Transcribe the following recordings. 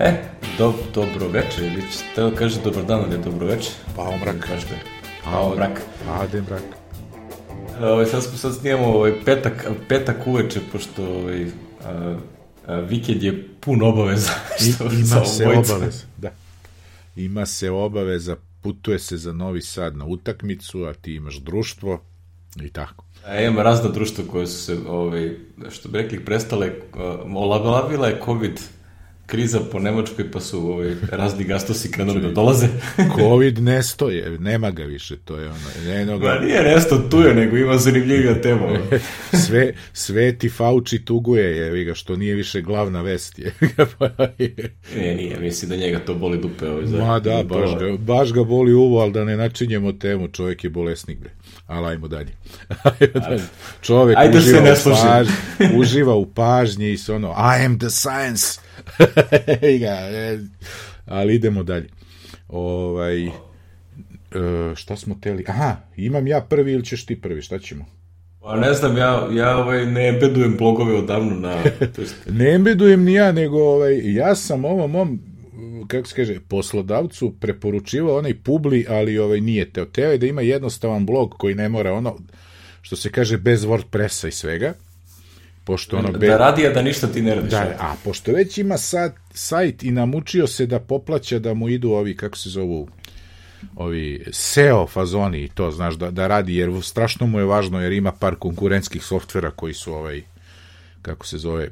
E, do, dobro večer, ili će teo kaže dobar dan, ali je dobro večer. Pao mrak. Kažete. Pao mrak. Pade mrak. Ovaj, sad, smo, sad snijemo ovaj, petak, petak uveče, pošto ovaj, a, a, vikend je pun obaveza. Što, I, ima se obaveza, da. Ima se obaveza, putuje se za Novi Sad na utakmicu, a ti imaš društvo i tako. A ima razna društva koje su se, ovaj, što bi rekli, prestale, olaglavila je COVID kriza po Nemačkoj, pa su ovaj, razni gastosi krenuli da dolaze. Covid ne stoje, nema ga više, to je ono, eno Ma ga, nije nešto tu je, nego ima zanimljivija tema. sve, Sveti Fauci tuguje, je ga, što nije više glavna vest. Je. Ne, nije, mislim da njega to boli dupe. Ovaj, za, Ma da, baš ga, baš ga boli uvo, ali da ne načinjemo temu, čovjek je bolesnik, bre. Ali ajmo dalje. ajmo dalje. Čovjek Ajde se uživa, ne u pažnji, uživa u pažnji i se ono, I am the science. E, ali idemo dalje. Ovaj, e, šta smo teli? Aha, imam ja prvi ili ćeš ti prvi, šta ćemo? Pa ne znam, ja, ja ovaj, ne embedujem blogove odavno na... Ne embedujem ni ja, nego ovaj, ja sam ovom mom kako se kaže, poslodavcu preporučivao onaj publi, ali ovaj nije teo. Teo je da ima jednostavan blog koji ne mora ono, što se kaže, bez WordPressa i svega. Pošto ono, be, da radi, a da ništa ti ne radiš. da, a? pošto već ima sad sajt i namučio se da poplaća da mu idu ovi, kako se zovu, ovi SEO fazoni i to, znaš, da, da radi, jer strašno mu je važno, jer ima par konkurentskih softvera koji su ovaj, kako se zove,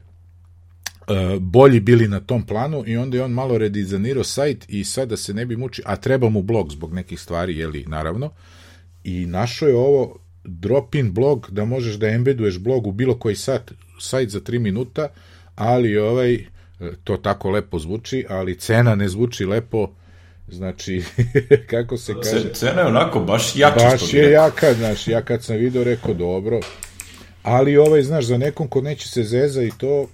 bolji bili na tom planu i onda je on malo redizajnirao sajt i sad da se ne bi muči, a treba mu blog zbog nekih stvari, jeli, naravno, i našao je ovo drop-in blog da možeš da embeduješ blog u bilo koji sat, sajt za 3 minuta, ali ovaj, e, to tako lepo zvuči, ali cena ne zvuči lepo, znači, kako se kaže... Ce- Cena je onako baš što Baš je jaka, znaš, ja kad sam video rekao dobro, ali ovaj, znaš, za nekom ko neće se zeza i to,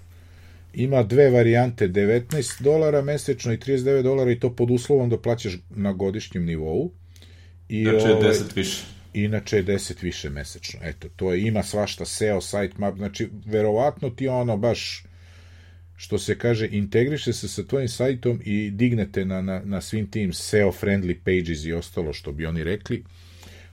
ima dve varijante, 19 dolara mesečno i 39 dolara i to pod uslovom da plaćaš na godišnjem nivou. I, Znači je ovaj, 10 više. inače je 10 više mesečno. Eto, to je, ima svašta SEO, sitemap, znači, verovatno ti ono baš, što se kaže, integriše se sa tvojim sajtom i dignete na, na, na svim tim SEO friendly pages i ostalo, što bi oni rekli.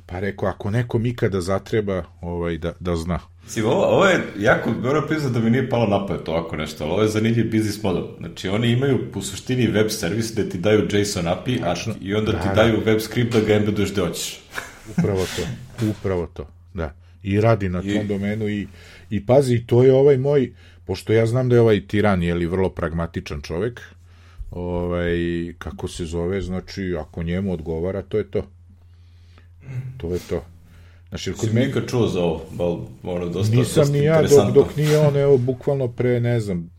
Pa rekao, ako nekom ikada zatreba, ovaj, da, da zna. Mislim, ovo, ovo je jako, moram priznati da mi nije palo na pamet ovako nešto, ali ovo je zanimljiv biznis model. Znači, oni imaju u suštini web servis gde ti daju JSON API a, i onda ti Da, da. daju web script da ga embeduješ gde hoćeš. Upravo to, upravo to, da. I radi na tom I- domenu i, i pazi, to je ovaj moj, pošto ja znam da je ovaj tiran, je li vrlo pragmatičan čovek, ovaj, kako se zove, znači, ako njemu odgovara, to je to. To je to. Znači, jer kod mene, nikad čuo za ovo, bal, ono, dosta, nisam dosta ni ja, dok, dok nije on, evo, bukvalno pre, ne znam,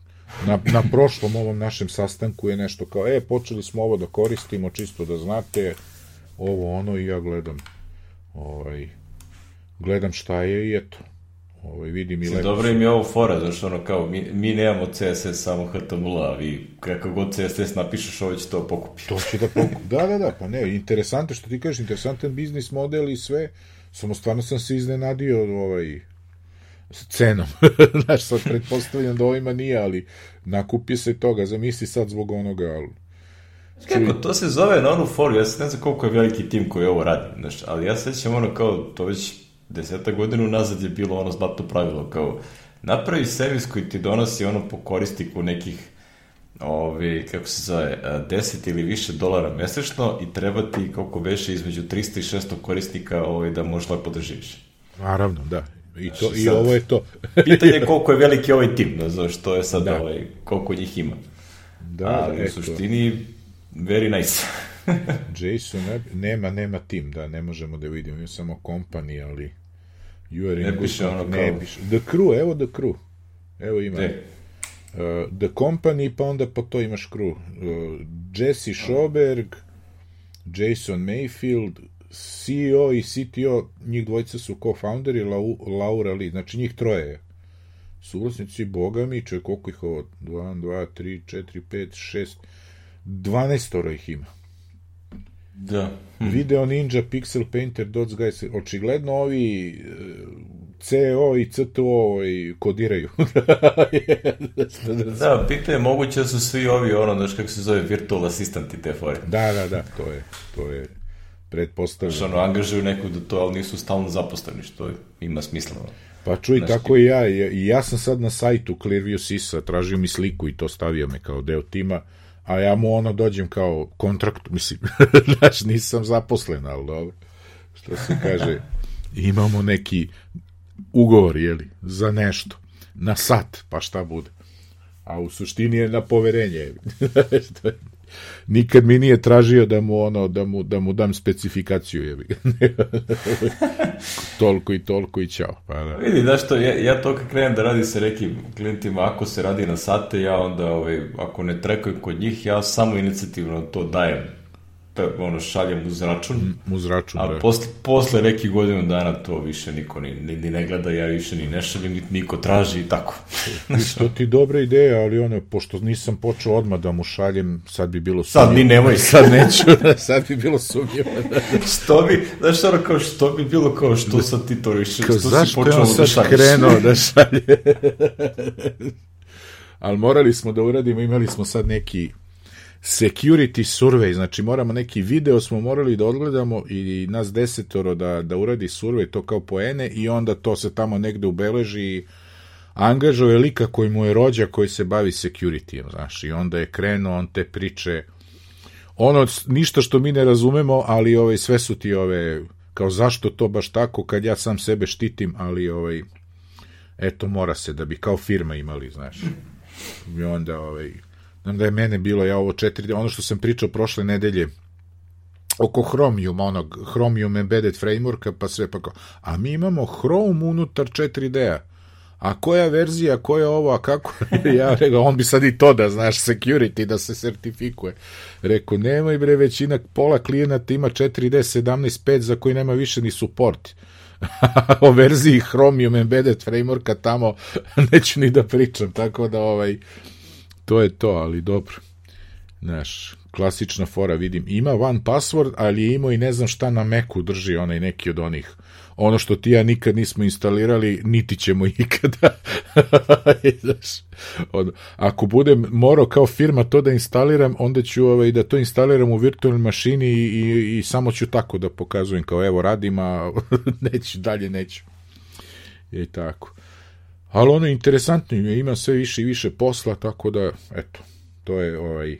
na, na prošlom ovom našem sastanku je nešto kao, e, počeli smo ovo da koristimo, čisto da znate, ovo, ono, i ja gledam, ovaj, gledam šta je i eto, ovaj, vidim i lepo. Dobro im je ovo fora, znaš, ono kao, mi, mi nemamo CSS, samo HTML, a vi kakav god CSS napišeš, ovo će to pokupi. To će da poku... Da, da, da, pa ne, interesantno što ti kažeš, interesantan biznis model i sve, samo stvarno sam se iznenadio ovaj, s cenom. Znaš, sad pretpostavljam da ovima nije, ali nakupi se toga, zamisli sad zbog onoga, ali... Kako, to se zove na onu foru, ja se ne znam koliko je veliki tim koji ovo radi, znaš, ali ja sećam ono kao, to već deseta godina nazad je bilo ono zlatno pravilo, kao, napravi servis koji ti donosi ono po korisniku nekih ovi, kako se zove, a, 10 ili više dolara mesečno i treba ti koliko veše između 300 i 600 korisnika ovaj, da možeš lepo da živiš. Naravno, da. I, to, Znači, i sad- ovo je to. Pitanje je koliko je veliki ovaj tim, ne znaš, to je sad Da. ovaj, koliko njih ima. Da, Ali u eto. suštini, very nice. Jason, ne, nema, nema tim, da, ne možemo da vidimo, ima samo company, ali... You are in Ne piše ono kao- Ne piše. The crew, evo the crew. Evo ima. E, Uh, The Company, pa onda po to imaš crew. Uh, Jesse Schoberg, Jason Mayfield, CEO i CTO, njih dvojica su co-founderi, Lau, Laura Lee, znači njih troje je. Suvlasnici, boga mi, čovjek, koliko ih ovo? 2, 2, 3, 4, 5, 6, 12 ih ima. da. Video Ninja, Pixel Painter, Dots Guys, očigledno ovi e, CO i CTO i kodiraju. da, pitanje, moguće da su svi ovi, ono, znaš kako se zove, virtual asistanti te fore. Da, da, da, to je, to je pretpostavljeno. Znaš, ono, angažuju neku da to, ali nisu stalno zaposleni, što ima smisla. Pa čuj, znaš, tako i ja, i ja sam sad na sajtu Clearview Sisa, tražio mi sliku i to stavio me kao deo tima, a ja mu ono dođem kao kontrakt, mislim, znaš, nisam zaposlen, ali dobro, što se kaže, imamo neki ugovor, jeli, za nešto, na sat, pa šta bude. A u suštini je na poverenje. Nikad mi nije tražio da mu ono da mu da mu dam specifikaciju je. toliko i toliko i čao. Pa da. Vidi, da što ja, ja to kad krenem da radi sa nekim klijentima, ako se radi na sate, ja onda ovaj ako ne trekujem kod njih, ja samo inicijativno to dajem ono, šaljem uz račun. Mm, uz račun, a da. posle, posle nekih godina dana to više niko ni, ni, ni ne gleda, ja više ni ne šaljem, ni niko traži i tako. I to ti dobra ideja, ali ono, pošto nisam počeo odmah da mu šaljem, sad bi bilo sumnjivo. Sad ni nemoj. sad neću, sad bi bilo sumnjivo. što bi, znaš ono kao, što bi bilo kao, što sad ti to više, kao, što si počeo da šalješ? krenuo da šalje? ali morali smo da uradimo, imali smo sad neki security survey, znači moramo neki video smo morali da odgledamo i nas desetoro da, da uradi survey, to kao poene i onda to se tamo negde ubeleži i angažuje lika koji mu je rođa koji se bavi security, znaš, i onda je krenuo on te priče, ono, ništa što mi ne razumemo, ali ovaj, sve su ti ove, kao zašto to baš tako, kad ja sam sebe štitim, ali ovaj, eto, mora se da bi kao firma imali, znaš. I onda, ovaj, Znam da je mene bilo, ja ovo četiri, ono što sam pričao prošle nedelje, oko Chromium, onog Chromium embedded frameworka, pa sve pa kao, a mi imamo Chrome unutar 4D-a. A koja verzija, koja ovo, a kako? ja rekao, on bi sad i to da, znaš, security, da se sertifikuje. Rekao, nemoj bre, većina, pola klijenata ima 4D 17.5 za koji nema više ni support. o verziji Chromium embedded frameworka tamo neću ni da pričam, tako da ovaj, to je to, ali dobro. Znaš, klasična fora, vidim, ima one password, ali je imao i ne znam šta na Macu drži onaj neki od onih. Ono što ti ja nikad nismo instalirali, niti ćemo ikada. Znaš, od, ako budem morao kao firma to da instaliram, onda ću ovaj, da to instaliram u virtualnoj mašini i, i, i samo ću tako da pokazujem kao evo radim, a neću, dalje neću. I tako. Ali ono interesantno ima sve više i više posla, tako da, eto, to je ovaj,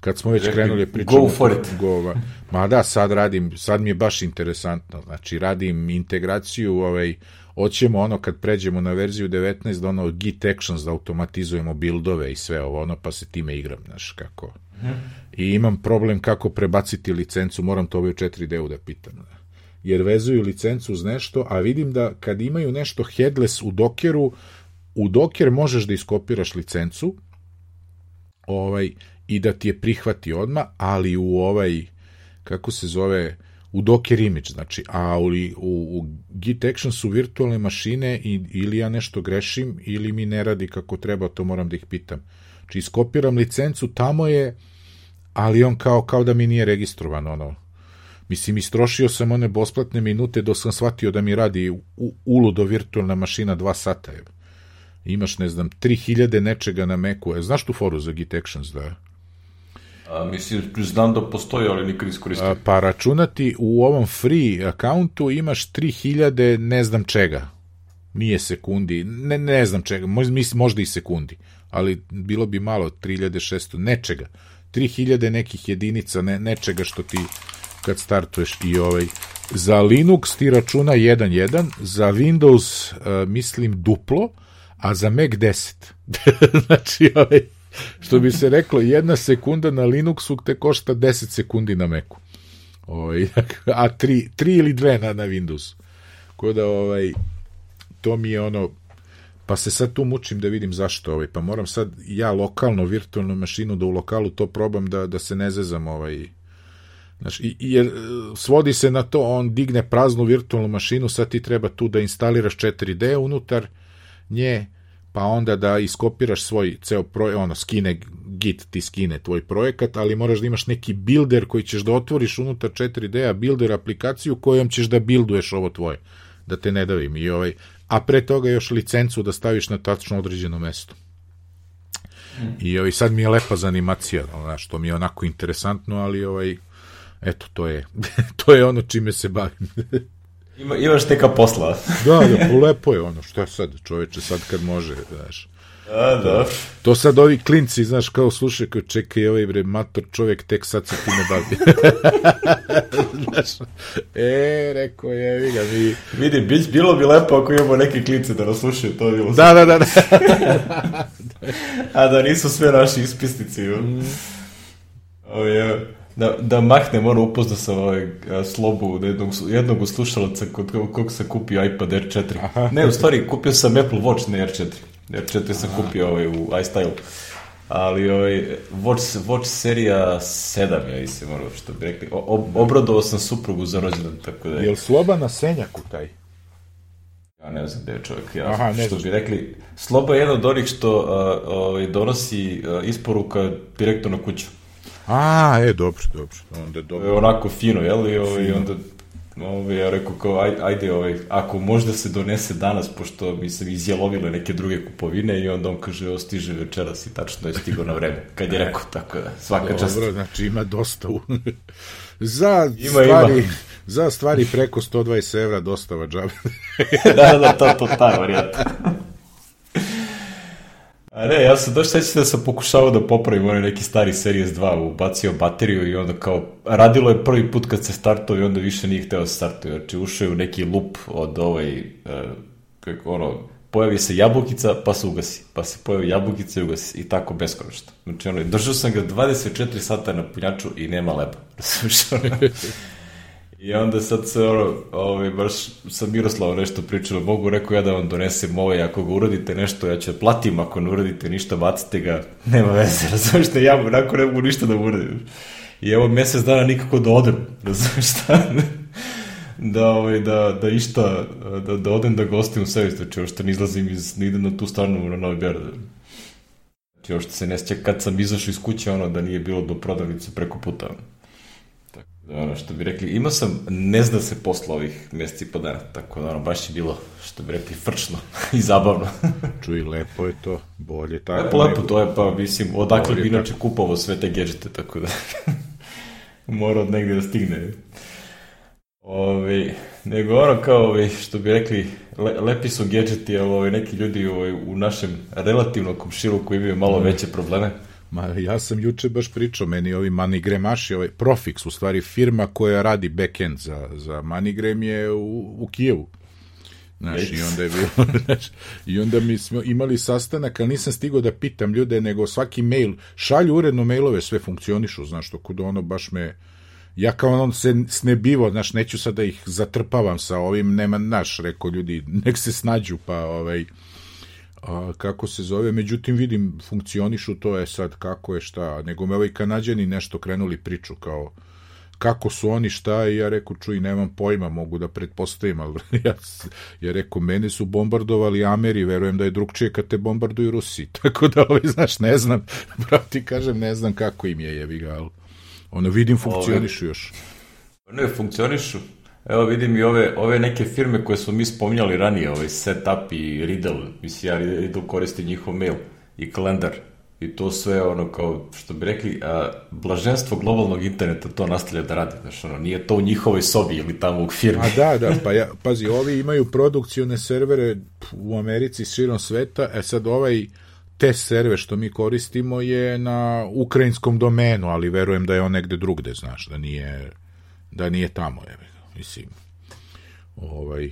kad smo već Rekli, krenuli pričamo... Go for it. Go, ma da, sad radim, sad mi je baš interesantno, znači radim integraciju, ovaj, hoćemo ono kad pređemo na verziju 19 da ono git actions da automatizujemo buildove i sve ovo ono pa se time igram, znaš kako. Hmm. I imam problem kako prebaciti licencu, moram to ovaj u 4D-u da pitam. Jer vezuju licencu uz nešto, a vidim da kad imaju nešto headless u Dockeru, u Docker možeš da iskopiraš licencu ovaj, i da ti je prihvati odma, ali u ovaj, kako se zove, u Docker image, znači, a u, u, u Git Action su virtualne mašine i, ili ja nešto grešim ili mi ne radi kako treba, to moram da ih pitam. Znači, iskopiram licencu, tamo je, ali on kao, kao da mi nije registrovan, ono, Mislim, istrošio sam one bosplatne minute dok sam shvatio da mi radi u, uludo virtualna mašina dva sata. Je. Imaš, ne znam, 3000 nečega na Macu. E, znaš tu foru za Git Actions, da? A, mislim, znam da postoji, ali nikad iskoristio. Pa računati u ovom free accountu imaš 3000 ne znam čega. Nije sekundi, ne, ne znam čega, mislim, možda i sekundi, ali bilo bi malo 3600, nečega. 3000 nekih jedinica, ne, nečega što ti kad startuješ i ovaj za Linux ti računa 1.1, za Windows uh, mislim duplo, a za Mac 10. znači, ovaj, što bi se reklo, jedna sekunda na Linuxu te košta 10 sekundi na Macu. Ovaj, a 3, 3 ili 2 na, na Windowsu. Ko da, ovaj, to mi je ono, pa se sad tu mučim da vidim zašto, ovaj, pa moram sad ja lokalno virtualnu mašinu da u lokalu to probam da, da se ne zezam ovaj, Znaš, i, jer e, svodi se na to, on digne praznu virtualnu mašinu, sad ti treba tu da instaliraš 4D unutar nje, pa onda da iskopiraš svoj ceo projekt, ono, skine, git ti skine tvoj projekat, ali moraš da imaš neki builder koji ćeš da otvoriš unutar 4D-a, builder aplikaciju kojom ćeš da builduješ ovo tvoje. da te ne davim. I ovaj, a pre toga još licencu da staviš na tačno određeno mesto. I ovaj, sad mi je lepa za animacija, znaš, to mi je onako interesantno, ali ovaj, eto, to je, to je ono čime se bavim. Ima, imaš neka posla. da, da, lepo je ono, šta sad, čoveče, sad kad može, znaš. A, da. To sad ovi klinci, znaš, kao slušaj, kao čekaj, ovaj bre, mator čovjek, tek sad se ti ne bavi. znaš, e, rekao je, vi ga, mi... Vidi, bić, bilo bi lepo ako imamo neke klince da nas slušaju, to bilo Da, da, da, da. A da nisu sve naši ispisnici. Mm. O, je, da, da mahnem, ono upozna sam ovaj, slobu jednog, jednog slušalaca kod kog se kupio iPad R4. Aha. Ne, u stvari, kupio sam Apple Watch, ne R4. R4 sam Aha. kupio ovaj, u iStyle. Ali ovaj, Watch, Watch serija 7, ja mislim, ono što bi rekli. O, obradovao sam suprugu za rođendan, tako da je. Jel sloba na senjaku taj? Ja ne znam gde je čovjek. Ja, Aha, ne što bi rekli, Sloba je jedan od onih što uh, ovaj, donosi uh, isporuka direktno na kuću. A, e, dobro, dobro. Onda dobro. Je onako fino, jel? I ovaj, onda ovaj, ja rekao kao, ajde, ajde ovaj, ako možda se donese danas, pošto mi se izjelovile neke druge kupovine i onda on kaže, o, stiže večeras i tačno je stigo na vreme. Kad je rekao, tako da, svaka dobro, čast. Dobro, znači ima dosta u... za ima, stvari... Ima. Za stvari preko 120 evra dostava džabe. da, da, to, to, ta varijata. A ne, ja sam došli sećam da sam pokušavao da popravim onaj neki stari Series 2, ubacio bateriju i onda kao, radilo je prvi put kad se startao i onda više nije hteo da startuje, znači ušao je u neki lup od ovaj, uh, kako ono, pojavi se jabukica, pa se ugasi, pa se pojavi jabukica i ugasi, i tako beskonačno. Znači ono, držao sam ga 24 sata na punjaču i nema leba, I onda sad se ono, ovaj, baš sa Miroslavom nešto pričalo, mogu rekao ja da vam donesem ovaj, ako ga uradite nešto, ja ću da platim, ako ne uradite ništa, bacite ga, nema veze, razumiješ da ja onako ne mogu ništa da uradim. I evo mesec dana nikako da odem, razumiješ šta? da, ovaj, da, da išta, da, da odem da gostim u sebi, znači što ne izlazim iz, ne idem na tu stranu na Novi Beograd. Znači, što se ne sjeća kad sam izašao iz kuće, ono, da nije bilo do prodavnice preko puta. Ono ono što bi rekli, imao sam, ne zna se posla ovih meseci po dana, tako da ono, baš je bilo, što bi rekli, frčno i zabavno. Čuj, lepo je to, bolje tako. Lepo, lepo, to je pa, mislim, odakle bi inače kupovao sve te gadgete, tako da mora od negde da stigne. Ove, nego ono kao, ove, što bi rekli, le, lepi su gadgeti, ali ove, neki ljudi ove, u našem relativnom komšilu koji imaju malo mm. veće probleme Ma, ja sam juče baš pričao, meni ovi MoneyGramaši, ovaj Profix, u stvari firma koja radi backend za, za MoneyGram je u, u Kijevu. Znaš, i onda je bilo, znaš, i onda mi smo imali sastanak, ali nisam stigao da pitam ljude, nego svaki mail, šalju uredno mailove, sve funkcionišu, znaš, to kod ono baš me, ja kao on se snebivo, znaš, neću sad da ih zatrpavam sa ovim, nema, naš, rekao ljudi, nek se snađu, pa, ovaj, a, kako se zove, međutim vidim funkcionišu, to je sad kako je šta, nego me ovaj kanadjani nešto krenuli priču kao kako su oni šta i ja reku čuj nemam pojma mogu da pretpostavim ali ja, ja reku mene su bombardovali Ameri verujem da je drugčije kad te bombarduju Rusi tako da ovaj znaš ne znam brati kažem ne znam kako im je jebi ga ali ono vidim funkcionišu još. ne funkcionišu Evo vidim i ove, ove neke firme koje smo mi spominjali ranije, ovaj Setup i Riddle, mislim ja Riddle koristi njihov mail i kalendar. I to sve ono kao, što bi rekli, a, blaženstvo globalnog interneta to nastavlja da radi, znaš, ono, nije to u njihovoj sobi ili tamo u firmi. A da, da, pa ja, pazi, ovi imaju produkcione servere u Americi širom sveta, e sad ovaj test server što mi koristimo je na ukrajinskom domenu, ali verujem da je on negde drugde, znaš, da nije, da nije tamo, je mislim, ovaj,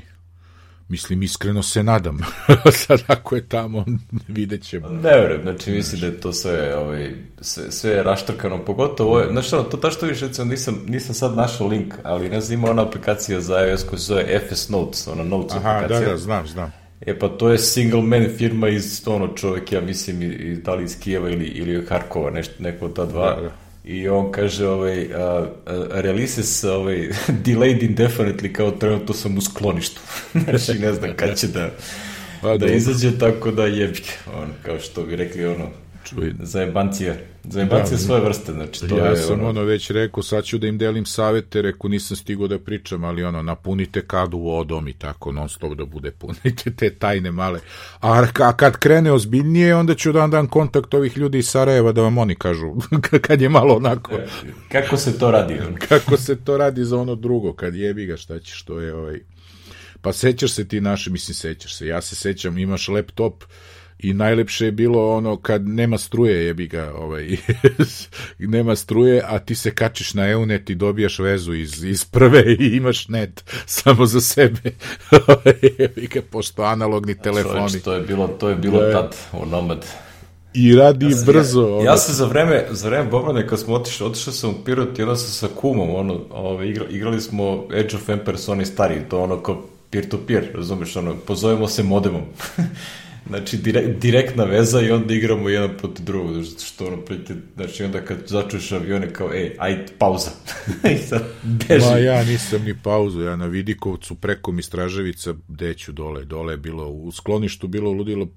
mislim, iskreno se nadam. Sad ako je tamo, vidjet ćemo. Ne verujem, znači mislim da je to sve, ovaj, sve, sve je raštrkano, pogotovo, je, znači, to ta što više, recimo, nisam, nisam sad našao link, ali ne znam, ima ona aplikacija za iOS koja se zove FS Notes, ona Notes Aha, aplikacija. da, da, znam, znam. E pa to je single man firma iz ono čovek, ja mislim, i, da li iz Kijeva ili, ili Harkova, nešto, neko od ta dva. Da, da i on kaže ovaj, uh, uh, releases ovaj, delayed indefinitely kao trenutno sam u skloništu. znači ne znam kad će da, pa, da izađe, tako da jebike. On, kao što bi rekli, ono, Čuj. Zajebancije. Zajebancije da, svoje vrste, znači to ja je... sam ono... ono već rekao, sad ću da im delim savete, rekao nisam stigao da pričam, ali ono, napunite kadu vodom i tako, non stop da bude punite te tajne male. A, a kad krene ozbiljnije, onda ću da dan kontakt ovih ljudi iz Sarajeva da vam oni kažu, kad je malo onako... E, kako se to radi? Kako se to radi za ono drugo, kad jebi ga, šta ćeš, to je ovaj... Pa sećaš se ti naše, mislim sećaš se, ja se sećam, imaš laptop, i najlepše je bilo ono kad nema struje jebi ga ovaj nema struje a ti se kačiš na Eunet i dobijaš vezu iz, iz prve i imaš net samo za sebe jebi ga pošto analogni telefoni Čovječ, to je bilo to je bilo da. tad u Nomad i radi ja brzo. Ja, ja sam za vreme, za vreme Bobrane kad smo otišli, otišao sam u Pirot i onda sam sa kumom, ono, ove, igra, igrali smo Age of Empires, oni stari, to ono kao peer-to-peer, -peer, razumeš, ono, pozovemo se modemom. Znači, direkt, direktna veza i onda igramo jedan protiv drugog, što ono, priti, znači, onda kad začuješ avione kao, ej, ajde, pauza. I sad, beži. Ma, ja nisam ni pauzu, ja na Vidikovcu preko mi Straževica, deću dole, dole je bilo, u skloništu bilo ludilo,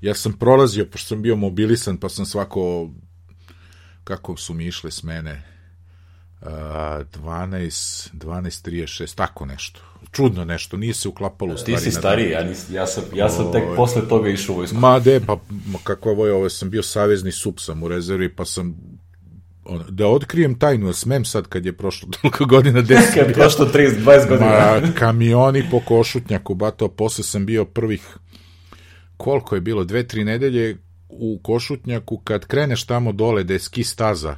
ja sam prolazio, pošto sam bio mobilisan, pa sam svako, kako su mi išle s mene, 12, 12.36, tako nešto. Čudno nešto, nije se uklapalo u stvari. Ti si stariji, ja, nis, ja, sam, ja sam tek posle toga išao u vojsku. Ma de, pa kakva voj, ovo sam bio savezni sup sam u rezervi, pa sam on, da otkrijem tajnu, smem sad kad je prošlo toliko godina, 10 kad je prošlo 30, 20 godina. Ma, kamioni po Košutnjaku, bato, posle sam bio prvih, koliko je bilo, dve, tri nedelje u Košutnjaku, kad kreneš tamo dole, da je ski staza,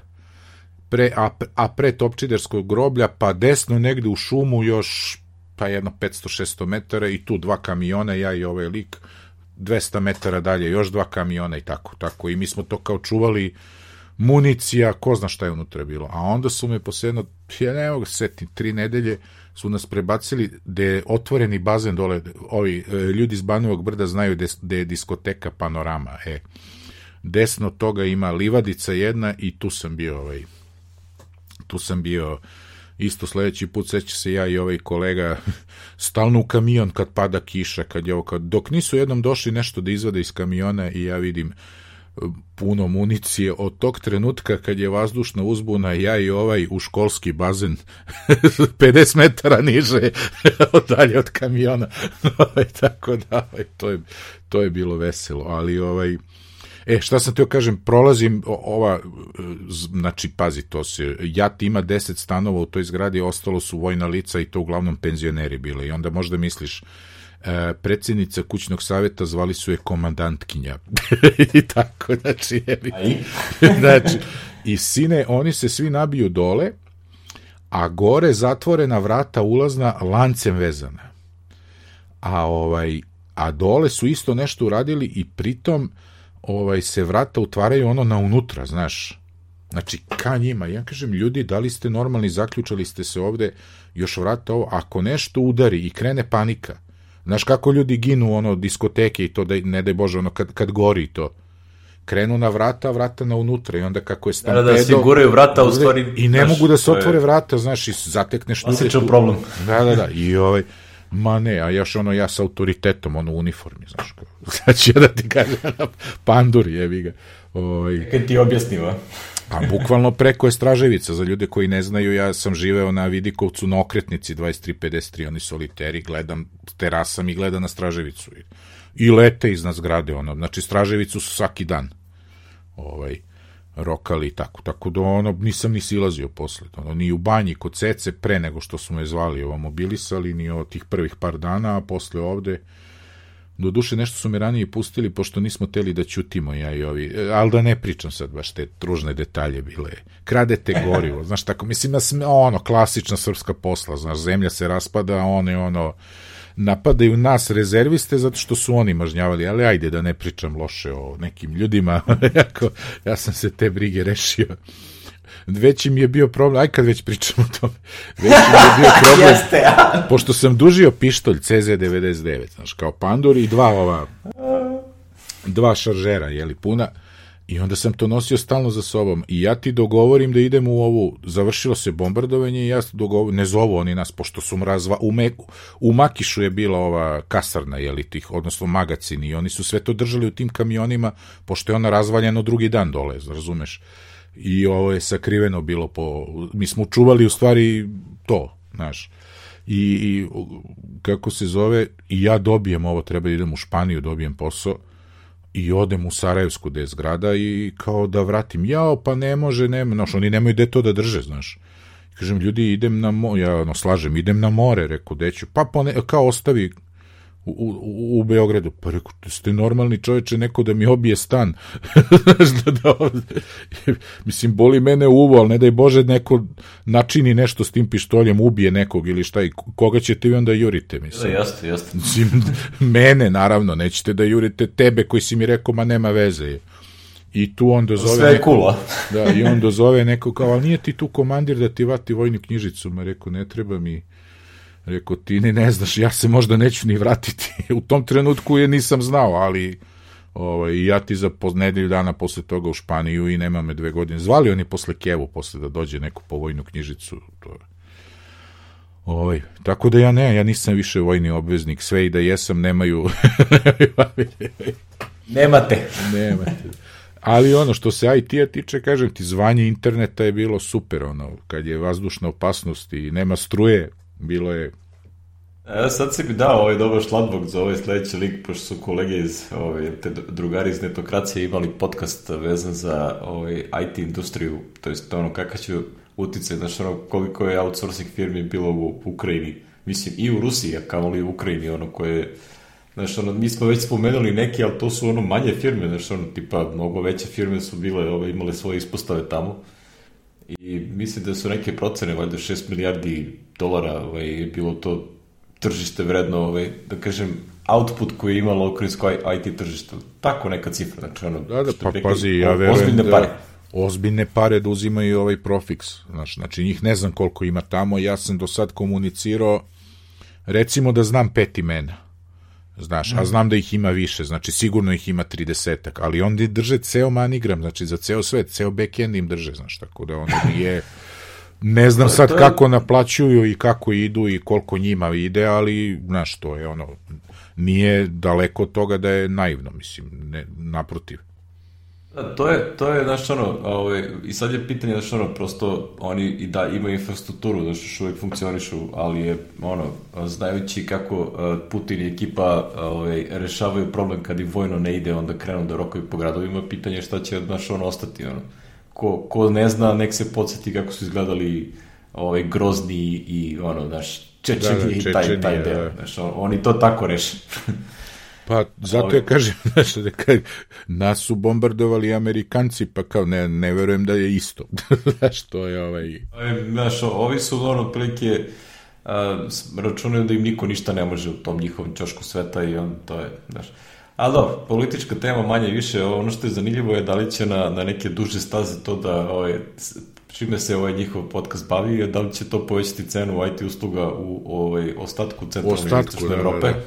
pre, a, a pre Topčiderskog groblja, pa desno negde u šumu još pa jedno 500-600 metara i tu dva kamiona, ja i ovaj lik, 200 metara dalje, još dva kamiona i tako, tako. I mi smo to kao čuvali municija, ko zna šta je unutra bilo. A onda su me posebno, ja ne mogu setim, tri nedelje su nas prebacili gde je otvoreni bazen dole, ovi e, ljudi iz Banovog brda znaju gde je diskoteka Panorama, e. Desno toga ima livadica jedna i tu sam bio ovaj, tu sam bio isto sledeći put seća se ja i ovaj kolega stalno u kamion kad pada kiša, kad je ovo, kad, dok nisu jednom došli nešto da izvade iz kamiona i ja vidim e, puno municije od tog trenutka kad je vazdušna uzbuna ja i ovaj u školski bazen 50 metara niže dalje od kamiona. Ovaj, tako da ovaj, to, je, to je bilo veselo ali ovaj E, šta sam teo kažem, prolazim ova, znači, pazi, to se, JAT ima 10 stanova u toj zgradi, ostalo su vojna lica i to uglavnom penzioneri bile i onda možda misliš, e, predsjednica kućnog saveta zvali su je komandantkinja. I tako, znači, jevi. znači, i sine, oni se svi nabiju dole, a gore zatvorena vrata ulazna lancem vezana. A ovaj a dole su isto nešto uradili i pritom ovaj se vrata utvaraju ono na unutra, znaš. Znači, ka njima. Ja kažem, ljudi, da li ste normalni, zaključali ste se ovde, još vrata ovo, ako nešto udari i krene panika, znaš kako ljudi ginu, ono, diskoteke i to, da, ne daj Bože, ono, kad, kad gori to, krenu na vrata, vrata na unutra i onda kako je stampedo... Da, da, siguraju vrata u stvari... I ne znaš, mogu da se otvore vrata, znaš, i zatekneš... Osjećam problem. Da, da, da, i ovaj... Ma ne, a još ono ja sa autoritetom, ono u uniformi, znaš, znači ja da ti kažem, pandur jevi ga. Ovaj. Kad ti objasnimo. a? Pa bukvalno preko je Straževica, za ljude koji ne znaju, ja sam živeo na Vidikovcu na okretnici 2353, oni soliteri, gledam terasam i gledam na Straževicu. I, i lete iznad zgrade, ono, znači Straževicu su svaki dan. Ovaj, rokali i tako. Tako da ono, nisam ni silazio posle. Ono, ni u banji kod Cece pre nego što su me zvali ovo mobilisali, ni od tih prvih par dana, a posle ovde Do duše nešto su me ranije pustili, pošto nismo teli da ćutimo ja i ovi, e, ali da ne pričam sad baš te tružne detalje bile. Kradete gorivo, znaš tako, mislim, ono, klasična srpska posla, znaš, zemlja se raspada, one, ono, napadaju nas rezerviste zato što su oni mažnjavali, ali ajde da ne pričam loše o nekim ljudima, jako, ja sam se te brige rešio. Veći mi je bio problem, aj kad već pričamo o tome, veći mi je bio problem, Jeste, ja. pošto sam dužio pištolj CZ99, znaš, kao pandur i dva ova, dva šaržera, jeli, puna, I onda sam to nosio stalno za sobom. I ja ti dogovorim da idem u ovu, završilo se bombardovanje i ja dogovorim, ne zovu oni nas, pošto su mrazva, u, me, u Makišu je bila ova kasarna, jeli tih, odnosno magacini, i oni su sve to držali u tim kamionima, pošto je ona razvaljena drugi dan dole, razumeš? I ovo je sakriveno bilo po, mi smo čuvali u stvari to, znaš. I, i kako se zove, i ja dobijem ovo, treba da idem u Španiju, dobijem posao, i odem u Sarajevsku gde je zgrada i kao da vratim, jao, pa ne može, nema, znaš, oni nemaju gde to da drže, znaš. Kažem, ljudi, idem na more, ja ono, slažem, idem na more, rekao, deću, pa pone, kao ostavi u, u, u Beogradu. Pa rekao, ste normalni čoveče, neko da mi obije stan. da, da, mislim, boli mene uvo, ali ne daj Bože neko načini nešto s tim pištoljem, ubije nekog ili šta, i koga ćete vi onda jurite, mislim. Da, jasno, jasno. Mislim, mene, naravno, nećete da jurite tebe koji si mi rekao, ma nema veze. I tu on dozove... Sve je kula. da, i on dozove neko kao, ali nije ti tu komandir da ti vati vojnu knjižicu? Ma rekao, ne treba mi Rekao, ti ni ne znaš, ja se možda neću ni vratiti. u tom trenutku je nisam znao, ali ovaj, ja ti za nedelju dana posle toga u Španiju i nema me dve godine. Zvali oni posle Kevu, posle da dođe neku povojnu knjižicu. To. Ovaj, tako da ja ne, ja nisam više vojni obveznik, sve i da jesam, nemaju... Nemate. Nemate. Ali ono što se IT-a tiče, kažem ti, zvanje interneta je bilo super, ono, kad je vazdušna opasnost i nema struje, bilo je E, sad si mi dao ovaj dobar šladbog za ovaj sledeći lik, pošto su kolege iz, ovaj, te drugari iz netokracije imali podcast vezan za ovaj, IT industriju, to jest ono kakav će uticaj, znaš ono koliko je outsourcing firmi bilo u Ukrajini, mislim i u Rusiji, a kao li u Ukrajini, ono koje Znaš, ono, mi smo već spomenuli neke, ali to su ono manje firme, znaš, ono, tipa, mnogo veće firme su bile, ove, imale svoje ispostave tamo. I mislim da su neke procene, valjda 6 milijardi dolara, ovaj, bilo to tržište vredno, ovaj, da kažem, output koji je imalo ukrajinsko IT tržište. Tako neka cifra, znači ono... Da, da, pa pazi, ja verujem ozbiljne da... Pare. Ozbiljne pare da uzimaju ovaj Profix. Znači, znači, njih ne znam koliko ima tamo, ja sam do sad komunicirao, recimo da znam pet imena. Znaš, a znam da ih ima više, znači sigurno ih ima 30 ali oni drže ceo manigram, znači za ceo svet, ceo backend im drže, znaš, tako da ono nije Ne znam sad kako naplaćuju i kako idu i koliko njima ide, ali, znaš, to je ono, nije daleko od toga da je naivno, mislim, ne, naprotiv. Da, to je, to je, znaš, ono, ovaj, i sad je pitanje, znaš, ono, prosto oni i da imaju infrastrukturu, znaš, još uvijek funkcionišu, ali je, ono, znajući kako Putin i ekipa ovaj, rešavaju problem kad im vojno ne ide, onda krenu da rokaju po gradovima, pitanje šta će, znaš, ono, ostati, ono ko, ko ne zna, nek se podsjeti kako su izgledali ovaj, grozni i ono, znaš, Čečeni da, da, i taj, taj deo. Da. Znaš, oni to tako reše. Pa zato je kažem, znaš, da kaj, nas su bombardovali Amerikanci, pa kao ne, ne verujem da je isto. znaš, to je ovaj... E, znaš, ovi su ono prilike uh, računaju da im niko ništa ne može u tom njihovom čošku sveta i on to je, znaš. Ali da, politička tema manje više, ono što je zanimljivo je da li će na, na neke duže staze to da, ovaj, čime se ovaj njihov podcast bavi, je da li će to povećati cenu IT usluga u ovaj, ostatku centralne i istočne da, Evrope. Da, da.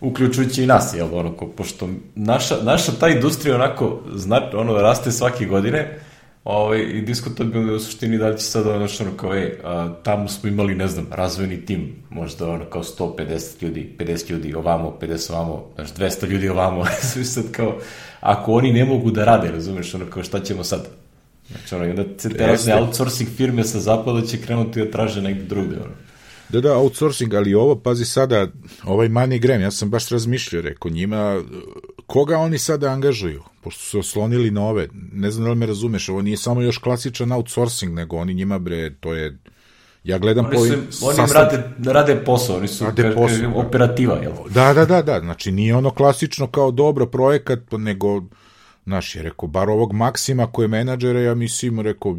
Uključujući i nas, jel, ono, ko, pošto naša, naša ta industrija onako, znači, ono, raste svake godine, ovaj, i diskutabilno je u suštini da li će sad ono što ono kao, ej, a, tamo smo imali, ne znam, razvojni tim, možda ono kao 150 ljudi, 50 ljudi ovamo, 50 ovamo, znaš, 200 ljudi ovamo, sad kao, ako oni ne mogu da rade, razumeš, ono kao šta ćemo sad? Znači, ono, i onda te razne outsourcing firme sa zapada će krenuti da traže negde drugde, ono. Da, da, outsourcing, ali ovo, pazi sada, ovaj MoneyGram, ja sam baš razmišljao, rekao njima, koga oni sada angažuju? Pošto su oslonili na ove, ne znam da li me razumeš, ovo nije samo još klasičan outsourcing, nego oni njima, bre, to je, ja gledam oni po ovim... Oni im rade, rade posao, oni su rade posao. operativa, jel? Da, da, da, da, znači nije ono klasično kao dobro projekat, nego Znaš, je rekao, bar ovog Maksima koji je menadžera, ja mislim, rekao,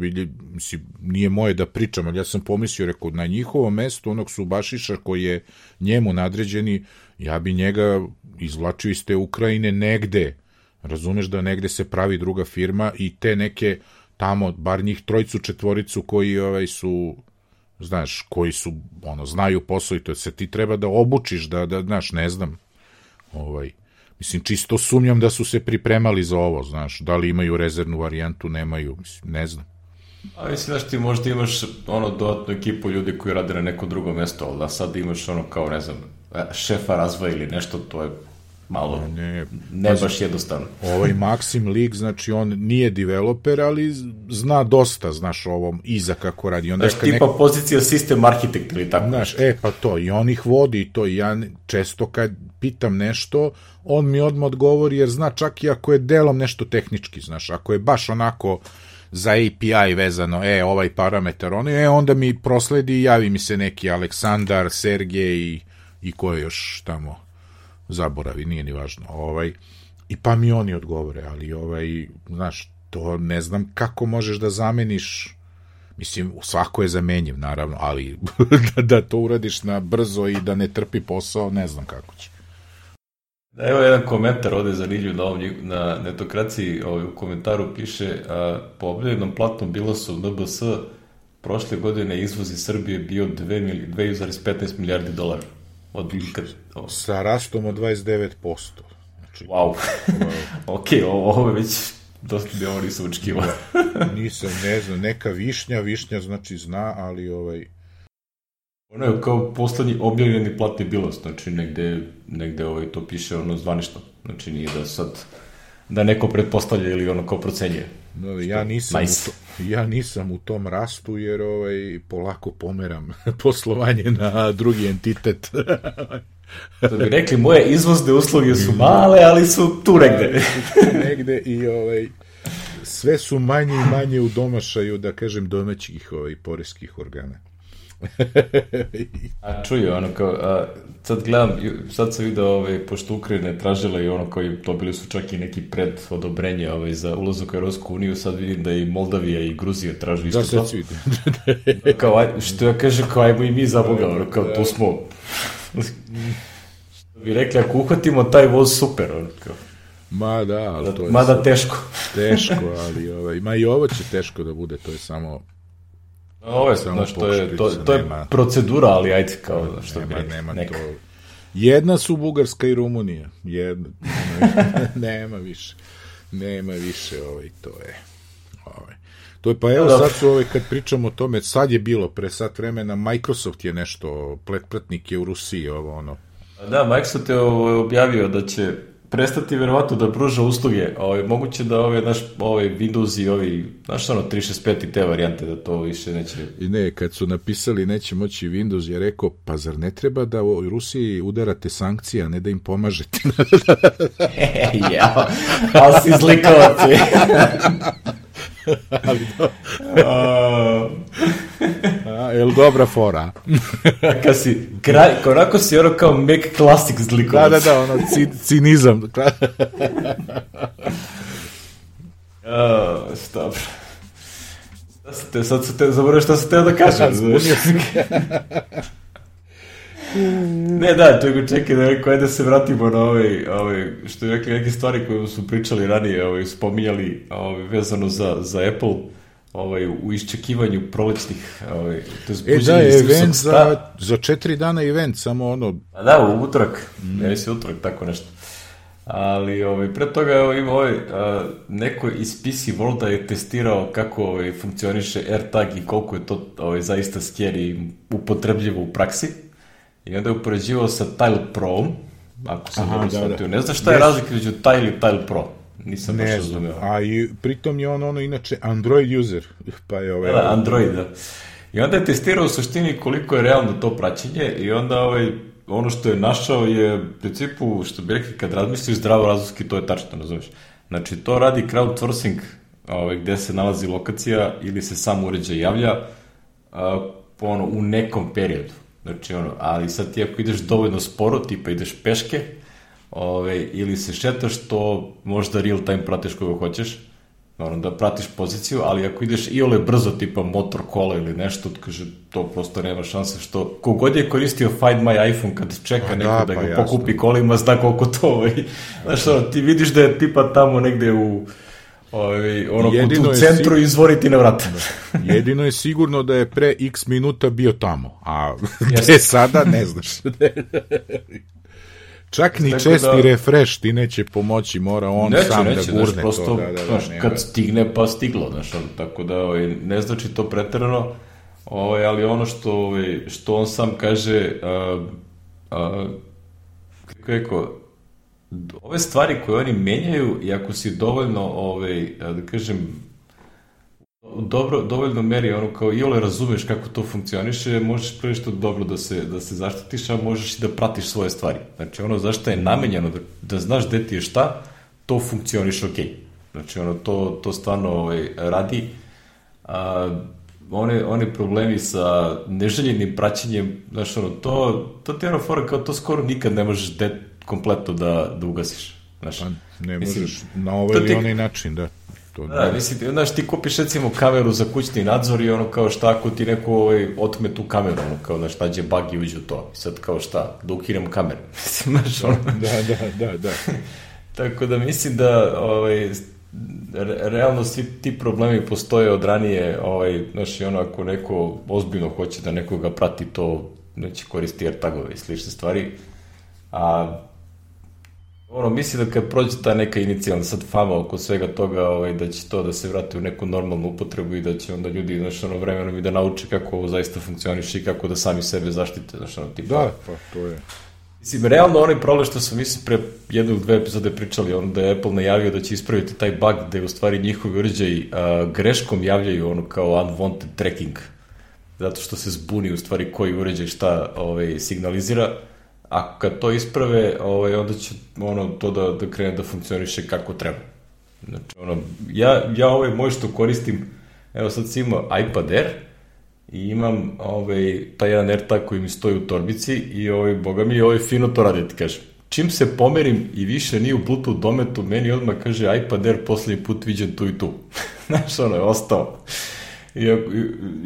mislim, nije moje da pričam, ali ja sam pomislio, rekao, na njihovo mesto onog Subašiša koji je njemu nadređeni, ja bi njega izvlačio iz te Ukrajine negde, razumeš da negde se pravi druga firma i te neke tamo, bar njih trojcu, četvoricu koji ovaj su znaš, koji su, ono, znaju posao i to se ti treba da obučiš, da, da, znaš, ne znam, ovaj, Mislim, čisto sumnjam da su se pripremali za ovo, znaš, da li imaju rezervnu varijantu, nemaju, mislim, ne znam. A mislim, znaš, ti možda imaš ono dodatnu ekipu ljudi koji rade na neko drugo mesto, ali da sad imaš ono kao, ne znam, šefa razvoja ili nešto, to je malo ne, ne baš jednostavno. Ovaj Maxim League, znači on nije developer, ali zna dosta, znaš, ovom iza kako radi. Onda znaš, tipa neko... pozicija sistem arhitekt ili tako. Znaš, e, pa to, i on ih vodi to, i ja često kad pitam nešto, on mi odmah odgovori, jer zna čak i ako je delom nešto tehnički, znaš, ako je baš onako za API vezano, e, ovaj parametar, ono, e, onda mi prosledi i javi mi se neki Aleksandar, Sergej i, i ko je još tamo zaboravi, nije ni važno. Ovaj, I pa mi oni odgovore, ali ovaj, znaš, to ne znam kako možeš da zameniš Mislim, svako je zamenjiv, naravno, ali da, da to uradiš na brzo i da ne trpi posao, ne znam kako će. Da, evo jedan komentar ovde za Rilju na, ovom, na netokraciji, ovaj, u komentaru piše a, po objavljenom platnom bilosu NBS prošle godine izvoz iz Srbije bio 2,15 milijardi dolara. Od kad. Sa rastom od 29%. Znači, wow. ok, ovo, ovo je već dosta bi ovo nisam očekivao. nisam, ne znam, neka višnja, višnja znači zna, ali ovaj... Ono je kao poslednji objavljeni platni bilos, znači negde, negde ovaj, to piše ono zvanično. Znači nije da sad da neko pretpostavlja ili ono kao procenjuje. No, ja nisam, nice. u to, ja nisam u tom rastu jer ovaj, polako pomeram poslovanje na drugi entitet. da bi rekli, moje izvozne usluge su male, ali su tu negde. negde i ovaj, sve su manje i manje u domašaju, da kažem, domaćih ovaj, poreskih organa. a čuju, ono kao, a, sad gledam, sad sam vidio, ovaj, pošto Ukrajina tražila i ono koji dobili su čak i neki pred odobrenje ovaj, za ulazak u Europsku uniju, sad vidim da i Moldavija i Gruzija traži isto da, to. Da, sad vidim. kao, aj, što ja kažem, kao ajmo i mi za Boga, ono, kao, tu smo. bi rekli, ako uhvatimo taj voz, super, ono, kao. Ma da, ali to je... Mada teško. teško, ali ovaj, ma i ovo će teško da bude, to je samo Ovo je, znaš, to je, to, to je nema, procedura, ali ajde, kao, što nema, nema neka. to. Jedna su Bugarska i Rumunija. Jedna. nema više. Nema više, ovaj, to je. Ovaj. To je, pa evo, sad su ovaj, kad pričamo o tome, sad je bilo, pre sat vremena, Microsoft je nešto, pretplatnik je u Rusiji, ovo, ono. Da, Microsoft je objavio da će prestati verovatno da pruža usluge. Ovaj, moguće da ove, naš, ovaj Windows i ovi, znaš ono, 365 i te varijante, da to više neće... I ne, kad su napisali neće moći Windows, je rekao, pa zar ne treba da u Rusiji udarate sankcije, a ne da im pomažete? ja, ali si el dobra fora. Kad si, kraj, onako si ono kao Mac Classic zlikovac. Da, da, da, ono, ci, cinizam. uh, stop. Te, sad se te, zaboravio se teo da kažem. Ne, da, to je čekaj da rekao, da se vratimo na ovaj, ovaj, što je rekli neke stvari koje su pričali ranije, ovaj, spominjali ovaj, vezano za, za Apple, ovaj, u iščekivanju prolećnih ovaj, to je e da, event za, za četiri dana event, samo ono... A da, u utorak, mm. ne si utorak, tako nešto. Ali ovaj, pre toga evo, ima ovaj, a, neko iz PC Worlda je testirao kako ovaj, funkcioniše AirTag i koliko je to ovaj, zaista scary upotrebljivo u praksi. I onda je upoređivao sa Tile Pro, ako sam dobro da, shvatio. Da. Ne znaš šta je yes. razlika među Tile i Tile Pro? Nisam ne baš razumio. A i pritom je on ono inače Android user. Pa je ovaj... Da, Android, da. I onda je testirao u suštini koliko je realno to praćenje i onda ovaj, ono što je našao je u principu, što bi rekli, kad razmisliš zdravo razumski, to je tačno, razumiješ. Znači, to radi crowdsourcing, ovaj, gde se nalazi lokacija ili se sam uređaj javlja a, ono, u nekom periodu. Znači, ono, ali sad ti ako ideš dovoljno sporo, tipa ideš peške, ove, ili se šetaš, to možda real time pratiš koga hoćeš, naravno da pratiš poziciju, ali ako ideš i ole brzo, tipa motor kola ili nešto, kaže, to prosto nema šanse što, kogod je koristio Find My iPhone kad čeka pa neko da, da ga pa pokupi kolima, zna koliko to, ovaj, znaš, ono, ti vidiš da je tipa tamo negde u, Ovaj, ono, jedino u centru sig... izvoriti na vrat. Da. jedino je sigurno da je pre x minuta bio tamo, a gde sada ne znaš. Čak ni Tako česti da... refresh ti neće pomoći, mora on neće, sam neće, da gurne znaš, prosto, to. Da, da, da, znaš, kad stigne pa stiglo, znaš, tako da ovaj, ne znači to preterano, ovaj, ali ono što, ovaj, što on sam kaže, a, a, kako je rekao, ove stvari koje oni menjaju i ako si dovoljno, ovaj, da kažem, dobro, dovoljno meri ono kao i ole razumeš kako to funkcioniše, možeš prilično dobro da se, da se zaštitiš, a možeš i da pratiš svoje stvari. Znači ono zašto je namenjeno da, da znaš gde ti je šta, to funkcioniš ok. Znači ono to, to stvarno ovaj, radi. A, one, one problemi sa neželjenim praćenjem, znači ono, to, to ti je ono fora kao to skoro nikad ne možeš de, kompletno da, da ugasiš. Znaš, pa, ne možeš mislim, na ovaj ili ti, onaj način, da. To da, da, mislim, znaš, ti kupiš recimo kameru za kućni nadzor i ono kao šta ako ti neko ovaj, otme tu kameru, ono kao, znaš, tađe bug i uđe u to. I sad kao šta, da ukinem kameru. Mislim, znaš, ono... Da, da, da, da. Tako da mislim da, ovaj, realno svi ti problemi postoje od ranije, ovaj, znaš, i ono, ako neko ozbiljno hoće da nekoga prati to, neće koristi AirTagove i slične stvari, a ono, mislim da kad prođe ta neka inicijalna sad fama oko svega toga, ovaj, da će to da se vrati u neku normalnu upotrebu i da će onda ljudi, znaš, ono, vremenom i da nauče kako ovo zaista funkcioniše i kako da sami sebe zaštite, znaš, ono, tipa. Da, pa to je. Mislim, realno onaj problem što smo, mislim, pre jednu ili dve epizode pričali, ono da je Apple najavio da će ispraviti taj bug da je u stvari njihovi uređaji greškom javljaju ono kao unwanted tracking. Zato što se zbuni u stvari koji uređaj šta ovaj, signalizira a kad to isprave, ovaj, onda će ono, to da, da krene da funkcioniše kako treba. Znači, ono, ja, ja ovaj moj što koristim, evo sad sam imao iPad Air i imam ovaj, taj jedan AirTag koji mi stoji u torbici i ovaj, boga mi, ovaj fino to radi, ti kažem. Čim se pomerim i više nije u Bluetooth dometu, meni odmah kaže iPad Air poslednji put viđen tu i tu. Znaš, ono je ostao. I, i,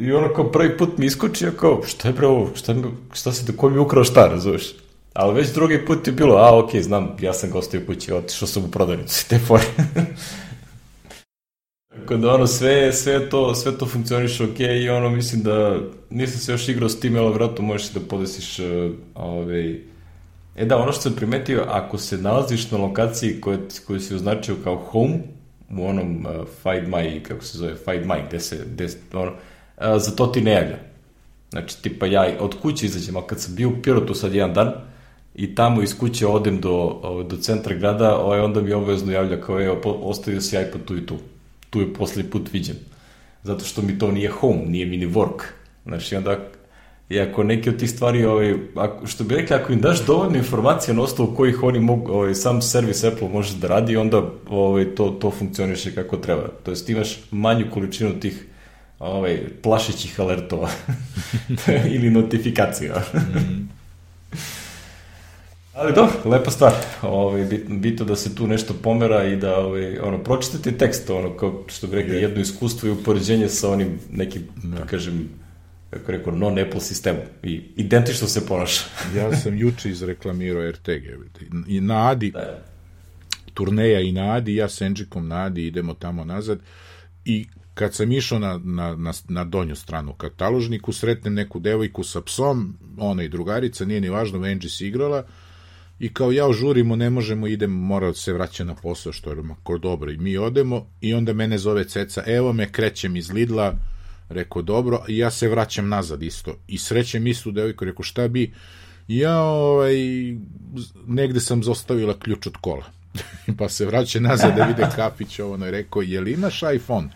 i ono kao prvi put mi iskoči, kao, šta je bre šta, šta se, ko mi ukrao šta, razumeš? Ali već drugi put je bilo, a ok, znam, ja sam gostio kući, otišao sam u prodavnicu, te fore. Tako da ono, sve, sve, to, sve to funkcioniše ok i ono, mislim da nisam se još igrao s tim, ali vratno možeš da podesiš uh, ovaj... E da, ono što sam primetio, ako se nalaziš na lokaciji koje, koju si označio kao home, u onom uh, Find My, kako se zove, Find My, gde se, gde, ono, uh, za to ti ne javlja. Znači, tipa ja od kuće izađem, ali kad sam bio u Pirotu sad jedan dan, i tamo iz kuće odem do, do centra grada, ovaj, onda mi obavezno javlja kao, evo, ostavio si iPad tu i tu. Tu je poslednji put viđen. Zato što mi to nije home, nije mini work. Znači, onda, i ako neke od tih stvari, ovaj, ako, što bi rekli, ako im daš dovoljno informacija na osnovu kojih oni mogu, ovaj, sam servis Apple može da radi, onda ovaj, to, to funkcioniše kako treba. To jest, imaš manju količinu tih ovaj, plašećih alertova ili notifikacija. mm. Ali do, lepa stvar. Ovaj, bitno, bitno da se tu nešto pomera i da ovaj, ono, pročitate tekst, ono, kao što bi rekli, jedno iskustvo i upoređenje sa onim nekim, da, da kažem, kako rekao, non-Apple sistemom i identično se ponaša. ja sam juče izreklamirao RTG. I na Adi, da. turneja i na Adi, ja s Enđikom na Adi idemo tamo nazad i kad sam išao na, na, na, na donju stranu kataložniku, sretnem neku devojku sa psom, ona i drugarica, nije ni važno, Venđi si igrala, i kao ja žurimo, ne možemo, idemo, mora da se vraća na posao, što je mako dobro. I mi odemo i onda mene zove ceca, evo me, krećem iz Lidla, rekao dobro, i ja se vraćam nazad isto. I srećem istu devojku, rekao šta bi, ja ovaj, negde sam zostavila ključ od kola. pa se vraća nazad da vide kafić, ovo je rekao, je li imaš iPhone?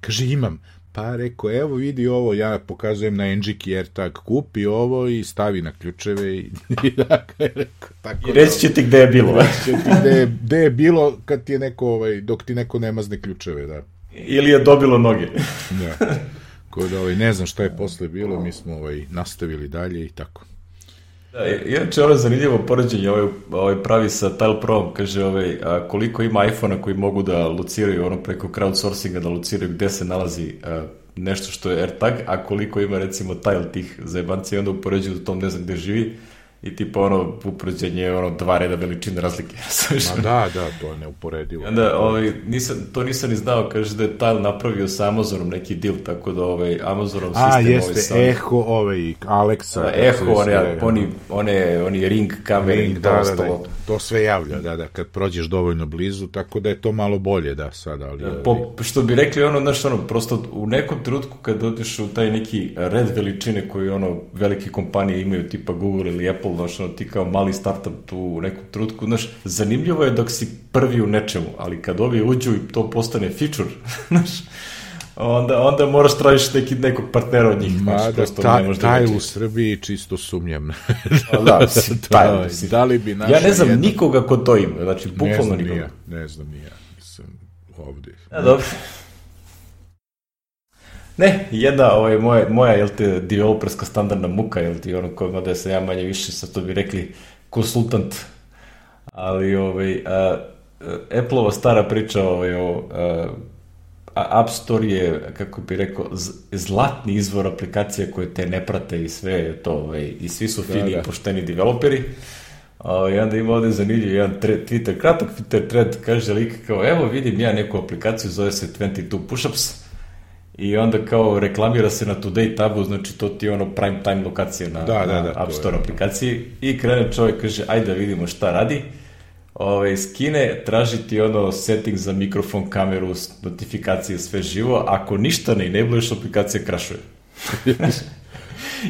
Kaže, imam. Pa rekao, evo vidi ovo, ja pokazujem na NGK AirTag, kupi ovo i stavi na ključeve i, i dakle, rekao, tako I reći će ti gde je bilo. Reći će ti gde je, gde je bilo kad ti je neko, ovaj, dok ti neko ne mazne ključeve, da. Ili je dobilo noge. da. Ko da, ovaj, ne znam šta je posle bilo, mi smo ovaj, nastavili dalje i tako. Da, inače ovo je zanimljivo poređenje, ovaj, ovaj pravi sa Tile Pro, kaže ovaj, a, koliko ima iPhone-a koji mogu da lociraju ono preko crowdsourcinga, da lociraju gde se nalazi a, nešto što je AirTag, a koliko ima recimo Tile tih zajebancija i onda upoređuju u tom ne znam gde živi i tipa ono uprođenje ono dva reda veličine razlike. Ma da, da, to je neuporedivo. Onda, ovaj, nisam, to nisam ni znao, kaže da je Tile napravio sa Amazonom neki deal, tako da ovaj, Amazonov sistem... A, jeste, ovaj, sam, Echo, ovaj, Alexa. Da, Echo, one, oni, one, oni ring kamere ring, i da, da, da, to sve javlja, da, da, kad prođeš dovoljno blizu, tako da je to malo bolje, da, sada, ali... Da, po, što bi rekli, ono, znaš, ono, prosto u nekom trenutku kad odeš u taj neki red veličine koji, ono, velike kompanije imaju, tipa Google ili Apple, znaš, ono, ti kao mali startup tu u nekom trutku, znaš, zanimljivo je dok si prvi u nečemu, ali kad ovi uđu i to postane feature, znaš, onda, onda moraš tražiš neki, nekog partnera od njih. Ma da, ta, ne taj u Srbiji čisto sumnjam. da, mislim, taj, mislim. Da li bi ja ne znam jedan... nikoga ko to ima, znači, bukvalno nikoga. Ne znam ni ja, mislim, ovde. Ja, dobro. Ne, jedna ovaj, moja, moja jel te, developerska standardna muka, jel ti, ono koja da sam ja manje više, sad to bi rekli, konsultant, ali ovaj, a, Apple-ova stara priča ovaj, o a, App Store je, kako bi rekao, zlatni izvor aplikacija koje te ne prate i sve to, ovaj, i svi su fini da, da. i pošteni developeri. Uh, I onda ima ovde zanimljiv jedan Twitter, kratak Twitter thread, kaže lik kao, evo vidim ja neku aplikaciju, zove se 22 Pushups, i onda kao reklamira se na Today tabu, znači to ti je ono prime time lokacija na, da, da, da, App Store aplikaciji. I krene čovjek kaže ajde da vidimo šta radi. Ovaj, skine, traži ti ono setting za mikrofon, kameru, notifikacije, sve živo, ako ništa ne enabluješ, aplikacija krašuje.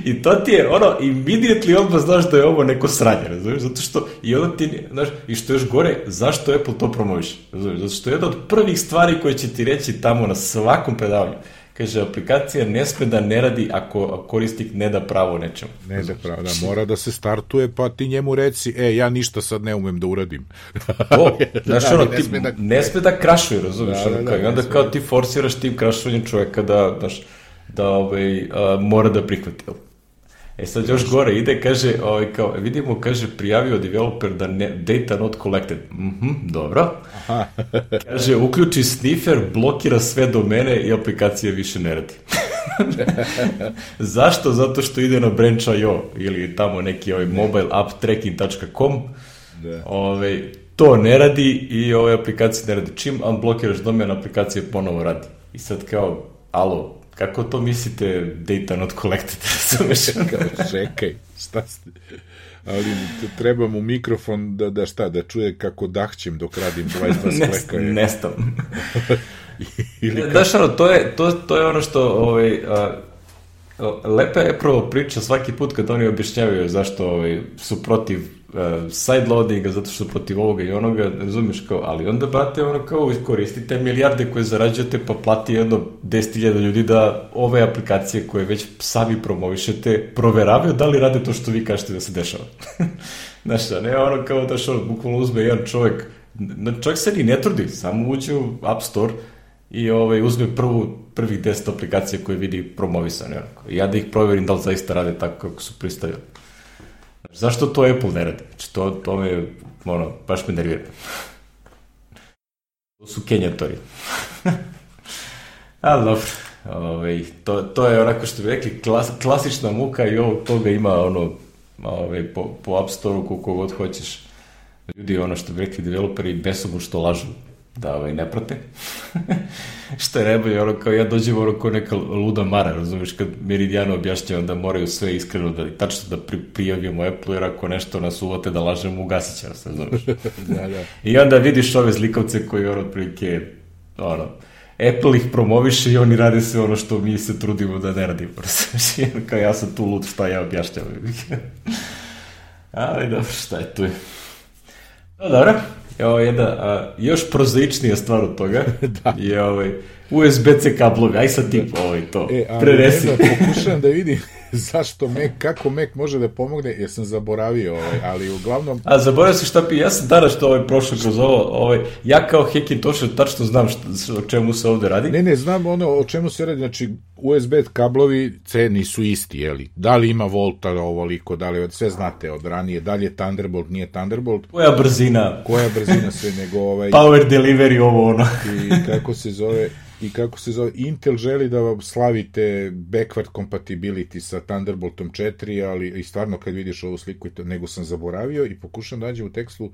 I to ti je, ono, immediately odmah znaš da je ovo neko sranje, razumiješ? Zato što, i onda ti, znaš, i što još gore, zašto Apple to promoviš? Razumiješ? Zato što je jedna od prvih stvari koje će ti reći tamo na svakom predavanju. Kaže, aplikacija ne sme da ne radi ako korisnik ne da pravo nečemu. Ne da pravo, da, mora da se startuje, pa ti njemu reci, e, ja ništa sad ne umem da uradim. To, znaš, da, ono, ne, ti, sme da... ne sme da krašuje, razumiješ? Da, da, da, onda kao ti forsiraš tim krašovanjem čoveka da, znaš, da ovaj, a, mora da prihvati. E sad još gore ide, kaže, ovaj, kao, vidimo, kaže, prijavio developer da ne, data not collected. Mhm, mm dobro. Aha. kaže, uključi sniffer, blokira sve domene i aplikacija više ne radi. Zašto? Zato što ide na branch.io ili tamo neki ovaj mobile app tracking.com da. ovaj, to ne radi i ove aplikacije ne radi. Čim unblokiraš domen, aplikacija ponovo radi. I sad kao, alo, Kako to mislite data not collected? Kao, čekaj, šta ste... Ali treba mu mikrofon da, da šta, da čuje kako dahćem dok radim 22 skleka. Nestam. Ili kako... Daš, ono, to je, to, to je ono što ovaj, a, Lepa je prvo priča svaki put kad oni objašnjavaju zašto ovaj, su protiv uh, side loadinga, zato što protiv ovoga i onoga, razumiješ kao, ali onda, brate, ono kao, koristite milijarde koje zarađujete, pa plati jedno 10.000 ljudi da ove aplikacije koje već sami promovišete, proveravaju da li rade to što vi kažete da se dešava. Znaš, a ne ono kao da što bukvalno uzme jedan čovjek, čovjek se ni ne trudi, samo uđe u App Store, i ovaj, uzme prvu, prvih 10 aplikacija koje vidi promovisane. Ja da ih proverim da li zaista rade tako kako su pristavili. Zašto to Apple ne radi? Znači, to, to me, ono, baš me nervira. To su kenjatori. Ali dobro, ovaj, to, to je onako što bi rekli klas, klasična muka i ovo toga ima ono, ovaj, po, po App Store-u koliko god hoćeš. Ljudi, ono što bi rekli developeri, besomu što lažu da ovaj, ne prate. što je najbolje, ono kao ja dođem ono kao neka luda mara, razumiješ, kad Meridiano objašnjava da moraju sve iskreno da, tačno da pri, prijavimo Apple, jer ako nešto nas uvate da lažemo, ugasit će nas, razumiješ. da, da. I onda vidiš ove zlikovce koji ono otprilike, ono, Apple ih promoviše i oni rade sve ono što mi se trudimo da ne radimo. Razumiješ, kao ja sam tu lud, šta ja objašnjavam. Ali dobro, šta je tu je. No, dobro. Evo jedna a, još prozaičnija stvar od toga da. je ovaj, USB-C kablovi, aj sad ti ovaj, to, e, preresi. Da pokušam da vidim zašto Mac, kako Mac može da pomogne, jer sam zaboravio, ovaj, ali uglavnom... A zaboravio si šta pi, ja sam danas što ovaj prošao kroz ovo, ovaj, ja kao Hackintosh tačno znam što, o čemu se ovde radi. Ne, ne, znam ono o čemu se radi, znači USB kablovi C nisu isti, jeli? Da li ima volta ovoliko, da li sve znate od ranije, da li je Thunderbolt, nije Thunderbolt. Koja brzina? Koja brzina sve, nego ovaj... Power delivery, ovo ono. I kako se zove, i kako se zove, Intel želi da vam slavite backward compatibility sa Thunderboltom 4, ali i stvarno kad vidiš ovu sliku, nego sam zaboravio i pokušam da nađem u tekstu,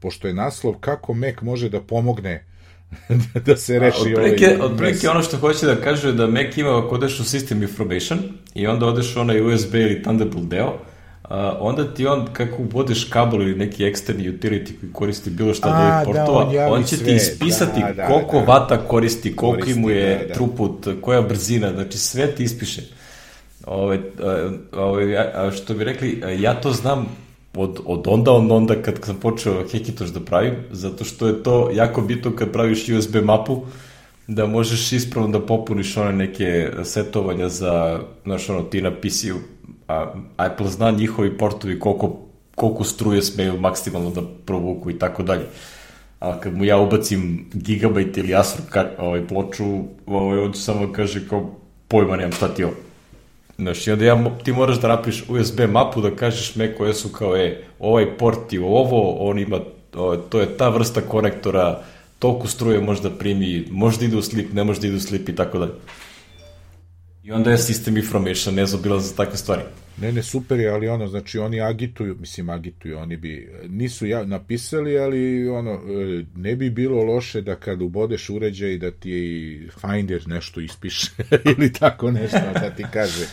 pošto je naslov kako Mac može da pomogne da se reši otprilike, ovaj... Otprilike ono što hoće da kaže da Mac ima ako odeš u System Information i onda odeš onaj USB ili Thunderbolt deo, a, onda ti on, kako ubodeš kabel ili neki eksterni utility koji koristi bilo šta da je portova, da, on, on će sve. ti ispisati da, da, koliko da, vata koristi, koliko koristi, mu je da, da. truput, koja brzina, znači sve ti ispiše. Ove, ove, a, što bi rekli, ja to znam od, od onda, od onda kad sam počeo Hackintosh da pravim, zato što je to jako bitno kad praviš USB mapu, da možeš ispravno da popuniš one neke setovanja za, znaš, ono, ti na PC-u, a Apple zna njihovi portovi koliko, koliko struje smeju maksimalno da provuku i tako dalje. A kad mu ja ubacim gigabajt ili ASRock ovaj, ploču, ovaj, on samo kaže kao pojma nemam šta ti ovo. Znaš, i onda ja, ti moraš da napiš USB mapu da kažeš me koje su kao, e, ovaj port je ovo, on ima, o, to je ta vrsta konektora, toliko struje možda primi, možda ide u slip, ne možda ide u slip i tako dalje. I onda je system information nezobila za takve stvari. Ne, ne, super je, ali ono, znači oni agituju, mislim agituju, oni bi, nisu ja napisali, ali ono, e, ne bi bilo loše da kad ubodeš uređaj da ti Finder nešto ispiše ili tako nešto, da ti kaže.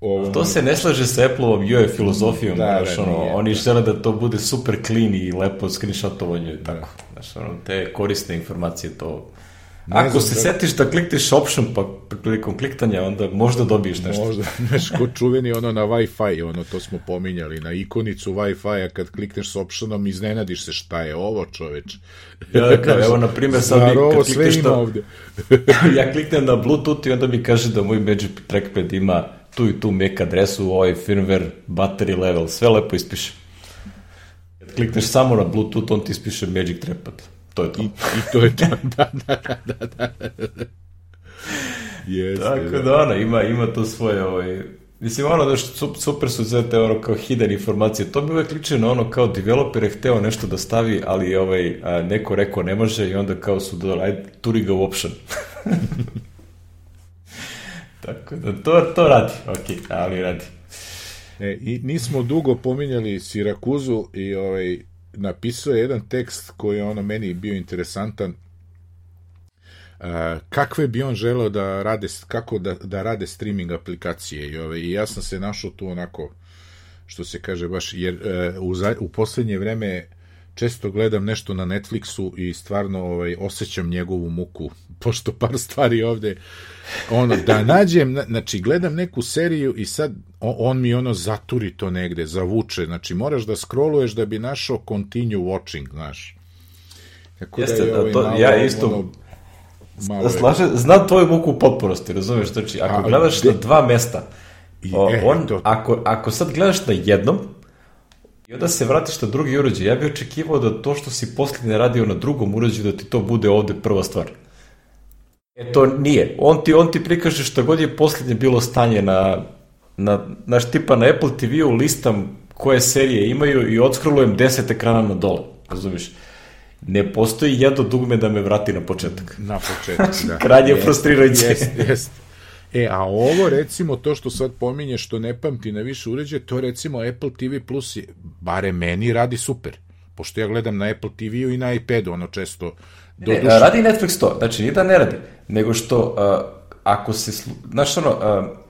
Ovo, to se ne slaže sa Apple-ovom UI filozofijom, da, znaš, da, ono, nije, oni da. žele da to bude super clean i lepo screenshotovanje i tako. Da. Znaš, ono, te korisne informacije, to Ne Ako se da... setiš da klikneš option pa prilikom kliktanja, onda možda dobiješ nešto. Možda, znaš, ko čuveni ono na Wi-Fi, ono to smo pominjali, na ikonicu Wi-Fi-a kad klikneš s optionom, iznenadiš se šta je ovo čoveč. Ja, kao, evo, na primjer, sad mi, kad sve ima to, ovde. ja kliknem na Bluetooth i onda mi kaže da moj Magic Trackpad ima tu i tu MAC adresu, ovaj firmware, battery level, sve lepo ispiše. Kad klikneš samo na Bluetooth, on ti ispiše Magic Trackpad. To je to. I, i to je to, da, da, da, da. da. Jeste, Tako da, da ona, ima, ima to svoje, ovaj, Mislim, ono da što super su sve te ono kao hidden informacije, to bi uvek liče na ono kao developer je hteo nešto da stavi, ali ovaj, a, neko rekao ne može i onda kao su dodali, ajde, turi ga u option. Tako da, to, to radi, ok, ali radi. E, I nismo dugo pominjali Sirakuzu i ovaj, napisao je jedan tekst koji je ono meni bio interesantan kakve bi on želeo da rade, kako da, da rade streaming aplikacije i, ove, i ja sam se našao tu onako što se kaže baš, jer uh, u, u poslednje vreme često gledam nešto na Netflixu i stvarno ovaj, osjećam njegovu muku, pošto par stvari ovde, ono, da nađem, znači, gledam neku seriju i sad on, mi ono zaturi to negde, zavuče, znači, moraš da scrolluješ da bi našao continue watching, znaš. Tako da Jeste, da je ovaj, to, malo, ja isto, ono, malo slaže, znam tvoju muku u potpunosti, razumeš, znači, ako A, gledaš de... na dva mesta, I, o, e, on, to... ako, ako sad gledaš na jednom, I onda se vratiš na drugi uređaj. Ja bih očekivao da to što si posljednje radio na drugom uređaju, da ti to bude ovde prva stvar. E, to nije. On ti, on ti prikaže šta god je posljednje bilo stanje na, na, naš tipa na Apple TV-u listam koje serije imaju i odskrolujem 10 ekrana na dole. Razumiješ? Ne postoji jedno dugme da me vrati na početak. Na početak, da. Krajnje frustrirajuće. Jest, jest. E, a ovo recimo to što sad pominje što ne pamti na više uređaje, to recimo Apple TV Plus je, bare meni radi super. Pošto ja gledam na Apple TV-u i na iPadu, ono često ne, radi Netflix to, znači nije da ne radi, nego što uh, ako se, znaš ono, uh,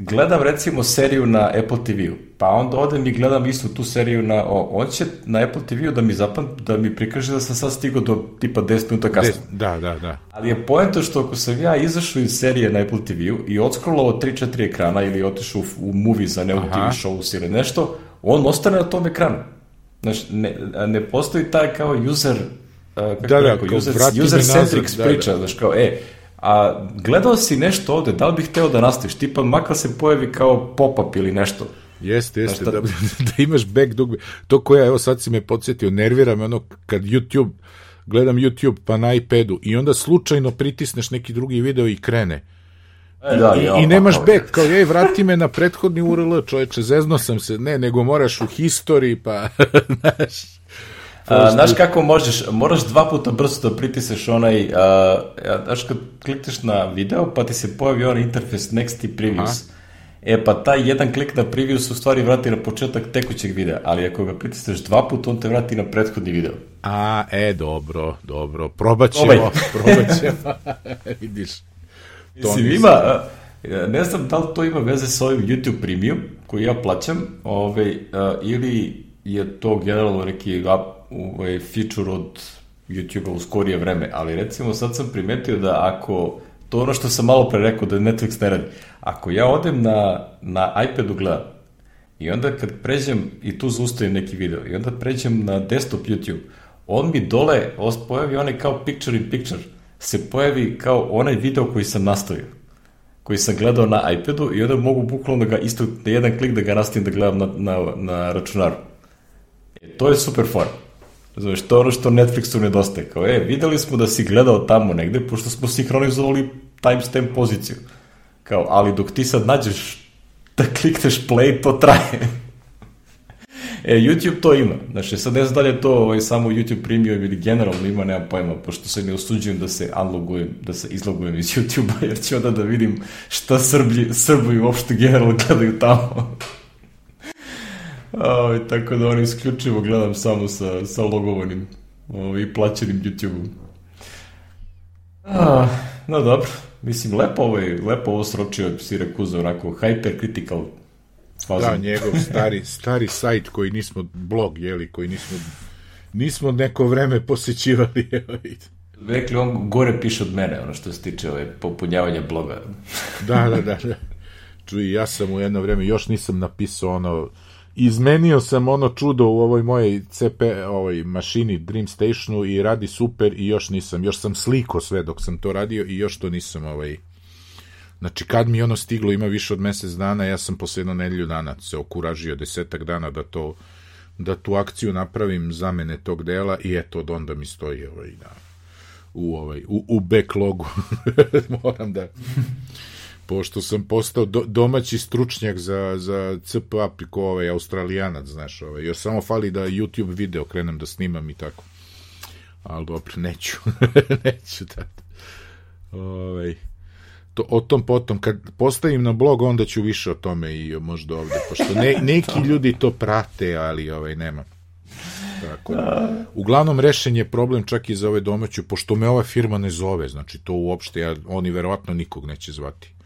gledam recimo seriju na Apple TV-u, pa onda odem i gledam istu tu seriju na, o, on će na Apple TV-u da mi zapam, da mi prikaže da sam sad stigao do tipa 10 minuta kasno. Da, da, da. Ali je poenta što ako sam ja izašao iz serije na Apple TV-u i odskrolao 3-4 ekrana ili otišao u, u movie za neku TV show ili nešto, on ostane na tom ekranu. Znači, ne, ne postoji taj kao user kako da, da, rekao, user, user centric da, priča, da. znaš kao, e, a gledao si nešto ovde, da li bih hteo da nastaviš, tipa makar se pojavi kao pop-up ili nešto. Jeste, jeste, da, da imaš back dugme. To koja, evo sad si me podsjetio, nervira me ono kad YouTube, gledam YouTube pa na iPadu i onda slučajno pritisneš neki drugi video i krene. E, da, I, jo, I nemaš pa, back, kao ej, vrati me na prethodni URL, čoveče, zezno sam se, ne, nego moraš u history, pa, znaš, A, znaš kako možeš, moraš dva puta brzo da pritisneš onaj, a, znaš kad klikneš na video pa ti se pojavi onaj interfejs next i previous. Aha. E pa taj jedan klik na previous u stvari vrati na početak tekućeg videa, ali ako ga pritisneš dva puta on te vrati na prethodni video. A, e, dobro, dobro, probat ćemo, probat ćemo, vidiš. Mislim, ima, ne znam da li to ima veze sa ovim YouTube Premium koji ja plaćam, ovaj, ili je to generalno neki ovaj, feature od YouTube-a u skorije vreme, ali recimo sad sam primetio da ako, to ono što sam malo pre rekao da Netflix ne radi, ako ja odem na, na iPadu gledam i onda kad pređem i tu zaustavim neki video i onda pređem na desktop YouTube, on mi dole pojavi onaj kao picture in picture, se pojavi kao onaj video koji sam nastavio koji sam gledao na iPadu i onda mogu bukvalno da ga isto, na jedan klik da ga nastavim da gledam na, na, na računaru. E, to je super fun. Znaš, to ono što Netflixu nedostaje. Kao, e, videli smo da si gledao tamo negde, pošto smo sinhronizovali timestamp poziciju. Kao, ali dok ti sad nađeš da klikneš play, to traje. e, YouTube to ima. Znači, sad ne znam da li je to ovaj, samo YouTube Premium ili generalno ima, nema pojma, pošto se ne osuđujem da se unlogujem, da se izlogujem iz YouTube-a, jer ću onda da vidim šta Srbi, Srbi uopšte generalno gledaju tamo. Aj, tako da oni isključivo gledam samo sa, sa logovanim ovaj, i plaćenim YouTube-om. Ah, no dobro, mislim, lepo, ovaj, lepo ovo sročio Sirakuza, onako hypercritical fazon. Da, njegov stari, stari sajt koji nismo, blog, jeli, koji nismo, nismo neko vreme posećivali. Rekli, on gore piše od mene, ono što se tiče ovaj, popunjavanja bloga. da, da, da. da. Čuj, ja sam u jedno vreme, još nisam napisao ono, izmenio sam ono čudo u ovoj mojej CP ovoj mašini Dream Stationu i radi super i još nisam, još sam sliko sve dok sam to radio i još to nisam ovaj Znači, kad mi ono stiglo, ima više od mesec dana, ja sam posle jedno nedelju dana se okuražio desetak dana da to da tu akciju napravim zamene tog dela i eto, od onda mi stoji ovaj, da, u, ovaj, u, u backlogu. Moram da pošto sam postao do, domaći stručnjak za, za CP ko ovaj australijanac, znaš, ovaj, još samo fali da YouTube video krenem da snimam i tako. Ali dobro, neću, neću da. Ovaj, to, o tom potom, kad postavim na blog, onda ću više o tome i možda ovde, pošto ne, neki ljudi to prate, ali ovaj, nema. Tako da. Uglavnom rešen je problem čak i za ove domaću, pošto me ova firma ne zove, znači to uopšte, ja, oni verovatno nikog neće zvati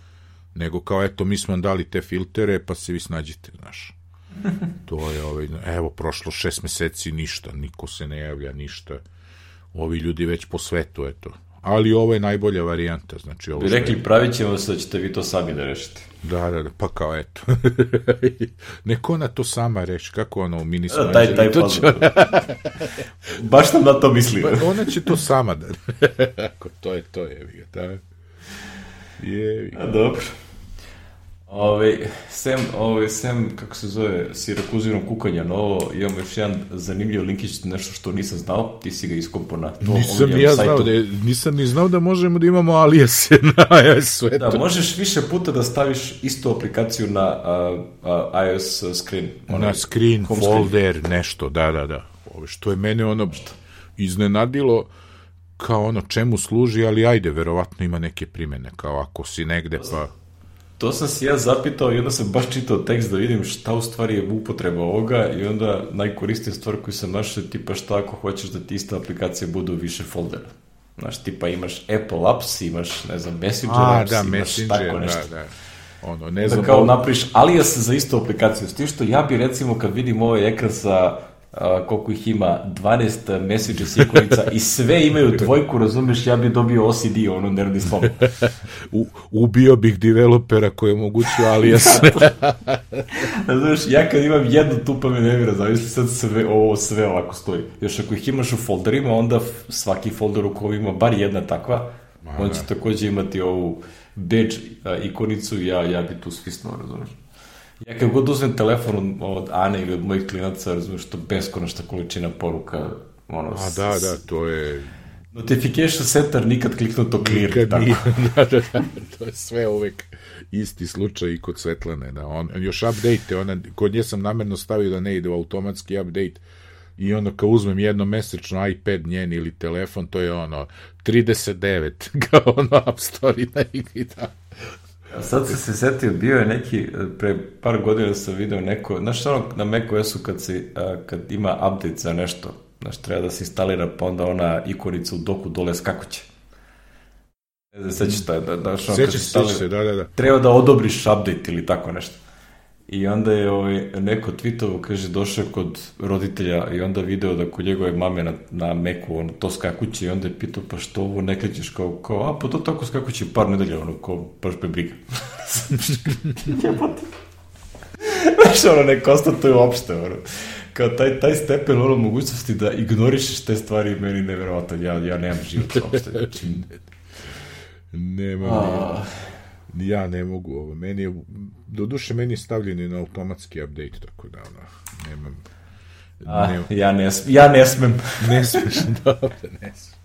nego kao eto mi smo vam dali te filtere pa se vi snađite, znaš. To je ovaj, evo prošlo šest meseci ništa, niko se ne javlja, ništa. Ovi ljudi već po svetu, eto. Ali ovo je najbolja varijanta, znači ovo. Bi rekli je... pravit ćemo se da ćete vi to sami da rešite. Da, da, da, pa kao eto. Neko ona to sama reši, kako ona u mini da, taj, taj to će... Baš sam na to mislio. Pa ona će to sama da... Ako to je to, je, da. Je, A, dobro. Ove, sem, ove, sem, kako se zove, Sirakuzino kukanja novo, imamo još jedan zanimljiv linkić, nešto što nisam znao, ti si ga iskompao na to. Nisam ni ja znao, da, nisam ni znao da možemo da imamo alijese na iOS Da, možeš više puta da staviš istu aplikaciju na uh, uh, iOS screen. Onaj, na screen, folder, screen. nešto, da, da, da. Ove, što je mene ono iznenadilo, kao ono čemu služi, ali ajde, verovatno ima neke primene, kao ako si negde pa... To sam si ja zapitao i onda sam baš čitao tekst da vidim šta u stvari je upotreba ovoga i onda najkoristija stvar koju sam našao je tipa šta ako hoćeš da ti ista aplikacija bude u više foldera. Znaš, tipa imaš Apple Apps, imaš, ne znam, Messenger A, Apps, da, imaš Messenger, tako nešto. Da, da. Ono, ne znam, da kao napriš alias za istu aplikaciju. S tim što ja bi recimo kad vidim ovaj ekran sa a, koliko ih ima, 12 messages ikonica i sve imaju dvojku, razumeš, ja bih dobio OCD, ono nervni slom. U, ubio bih developera koji je mogućio alias. razumeš, ja kad imam jednu tu pa me nevira, zavisli sad sve, ovo sve ovako stoji. Još ako ih imaš u folderima, onda svaki folder u kojem ima bar jedna takva, on će takođe imati ovu badge ikonicu, ja, ja bi tu svisnuo, razumeš. Ja kad god uzmem telefon od Ane ili od mojih klinaca, razumiješ, to beskonačna količina poruka. Ono, A da, da, to je... Notification center nikad kliknuto clear. Nikad tako. nije, da, da, da, to je sve uvek isti slučaj i kod Svetlane, da, on, još update, ona, kod nje sam namerno stavio da ne ide u automatski update, i onda kao uzmem jednomesečno iPad njen ili telefon, to je ono 39 kao ono App Store i tako. Sad sam se setio, bio je neki, pre par godina sam video neko, znaš ono na macOS-u kad, si, kad ima update za nešto, znaš, treba da se instalira, pa onda ona ikonica u doku dole skakuće. Ne znam, sećaš šta, da, da, što sećaš se, se, da, da, da. Treba da odobriš update ili tako nešto. I onda je ovaj, neko tweetovo, kaže, došao kod roditelja i onda video da kod njegove mame na, na meku ono, to skakuće i onda je pitao, pa što ovo ne klećeš kao, kao, a pa to tako skakuće par nedelja, ono, kao, baš me briga. Jebate. Znaš, ono, ne konstatuje uopšte, ono. Kao taj, taj stepen, ono, mogućnosti da ignorišeš te stvari, meni nevjerovatan, ja, ja nemam život uopšte, znači... Nema a... ja ne mogu ovo. Meni je, do duše meni je stavljeni na automatski update, tako da ono, nemam... A, ne, ja, ne, ja ne smem. ne smeš, dobro, ne smem.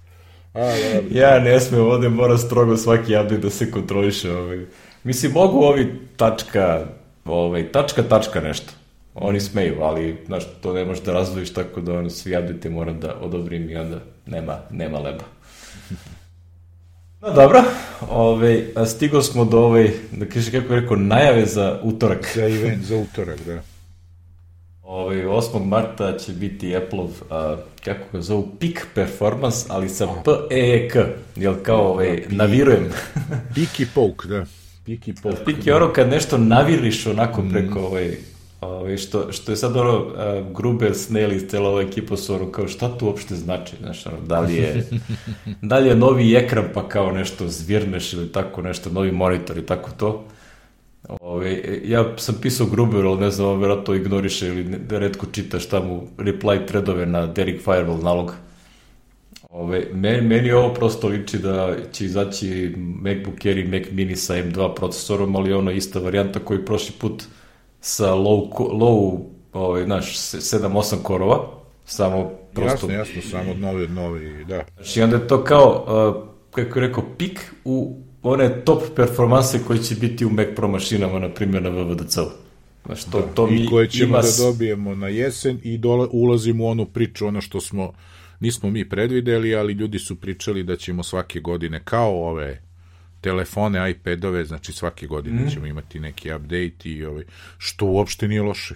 A, dobro. Ja ne smem, ovde mora strogo svaki update da se kontroliše. Ovaj. Mislim, mogu ovi tačka, ovaj, tačka, tačka nešto. Oni smeju, ali, znaš, to ne možeš da razvojiš tako da ono, svi update moram da odobrim i onda nema, nema leba. No dobro, ove, stigao smo do ove, da kaže kako je rekao, najave za utorak. Za event, za utorak, da. Ove, 8. marta će biti Apple-ov, a, kako ga zovu, Peak Performance, ali sa P-E-E-K, jel kao, ove, navirujem. Peak i poke, da. Peak i poke. Peak je ono kad nešto naviriš onako preko, ove, Ove, što, što je sad ono, uh, Gruber, Snell i cela ova ekipa su ono kao šta to uopšte znači, znaš, ono, da li je, da li je novi ekran pa kao nešto zvirneš ili tako nešto, novi monitor i tako to. Ove, ja sam pisao Gruber, ali ne znam, on verovatno ignoriše ili ne, redko čita šta mu reply threadove na Derek Firewall nalog. Ove, meni, meni ovo prosto liči da će izaći MacBook Air i Mac Mini sa M2 procesorom, ali ono ista varijanta koji prošli put uh, sa low, low ovaj, znaš, 7-8 korova, samo prosto... Jasno, jasno, samo novi, novi, da. Znači, onda je to kao, uh, kako je rekao, pik u one top performanse koji će biti u Mac Pro mašinama, na primjer na VVDC-u. Znači, to, da. to I koje ćemo ima... da dobijemo na jesen i dole, ulazimo u onu priču, ono što smo, nismo mi predvideli, ali ljudi su pričali da ćemo svake godine, kao ove telefone, iPadove, znači svake godine mm. ćemo imati neki update i ovaj, što uopšte nije loše.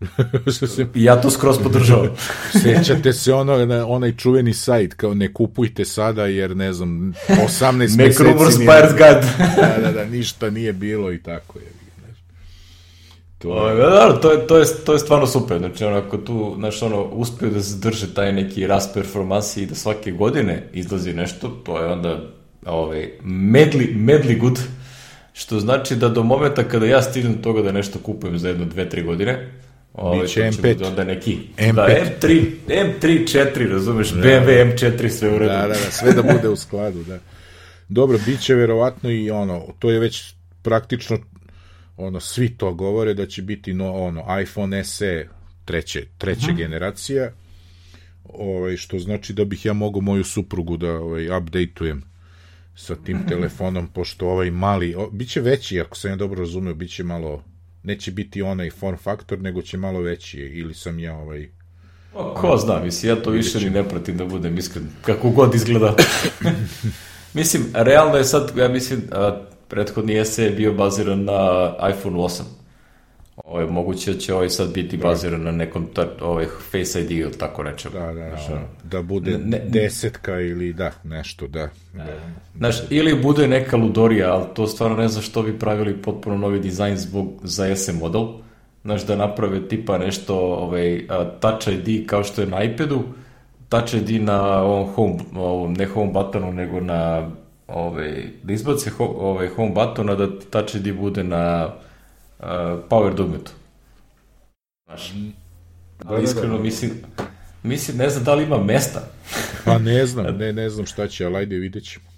ja to skroz podržavam. Sećate se ono, na, onaj čuveni sajt, kao ne kupujte sada jer ne znam, 18 meseci... Rumors buyer's guide. da, da, da, ništa nije bilo i tako je. To je... Da, to je, to, je, to je stvarno super, znači ono, ako tu, znaš, ono, uspiju da se drže taj neki rast performansi i da svake godine izlazi nešto, to je onda ovaj, medli, medli good, što znači da do momenta kada ja stignem toga da nešto kupujem za jedno, dve, tri godine, Ovaj, Biće M5. Onda neki. M5. Da, M3, M3, 4, razumeš, da, BMW M4, sve u redu. Da, da, da, sve da bude u skladu, da. Dobro, bit će verovatno i ono, to je već praktično, ono, svi to govore da će biti no, ono, iPhone SE treće, treće uh mhm. -huh. generacija, ovaj, što znači da bih ja mogao moju suprugu da ovaj, updateujem sa tim telefonom, pošto ovaj mali, o, biće veći, ako sam ja dobro razumeo, biće malo, neće biti onaj form faktor, nego će malo veći, ili sam ja ovaj... O, ko zna, mislim, ja to više ni ne pratim da budem iskren, kako god izgleda. mislim, realno je sad, ja mislim, a, prethodni SE je bio baziran na iPhone 8 Ovo je moguće da će ovaj sad biti da. baziran na nekom ta, ovaj Face ID ili tako nečem. Da, da, da, da bude ne, desetka ili da, nešto, da. da. Znaš, ili bude neka ludorija, ali to stvarno ne znam što bi pravili potpuno novi dizajn zbog, za SM model. Znaš, da naprave tipa nešto, ovaj, Touch ID kao što je na iPadu, Touch ID na ovom home, ovom, ne home buttonu, nego na ovaj, da izbace ho, ovaj, home buttona, da Touch ID bude na uh, power dugmetu. Znaš, mm. ali da, da, iskreno da, mislim, mislim, ne znam da li ima mesta. pa ne znam, ne, ne znam šta će, ali ajde vidjet ćemo.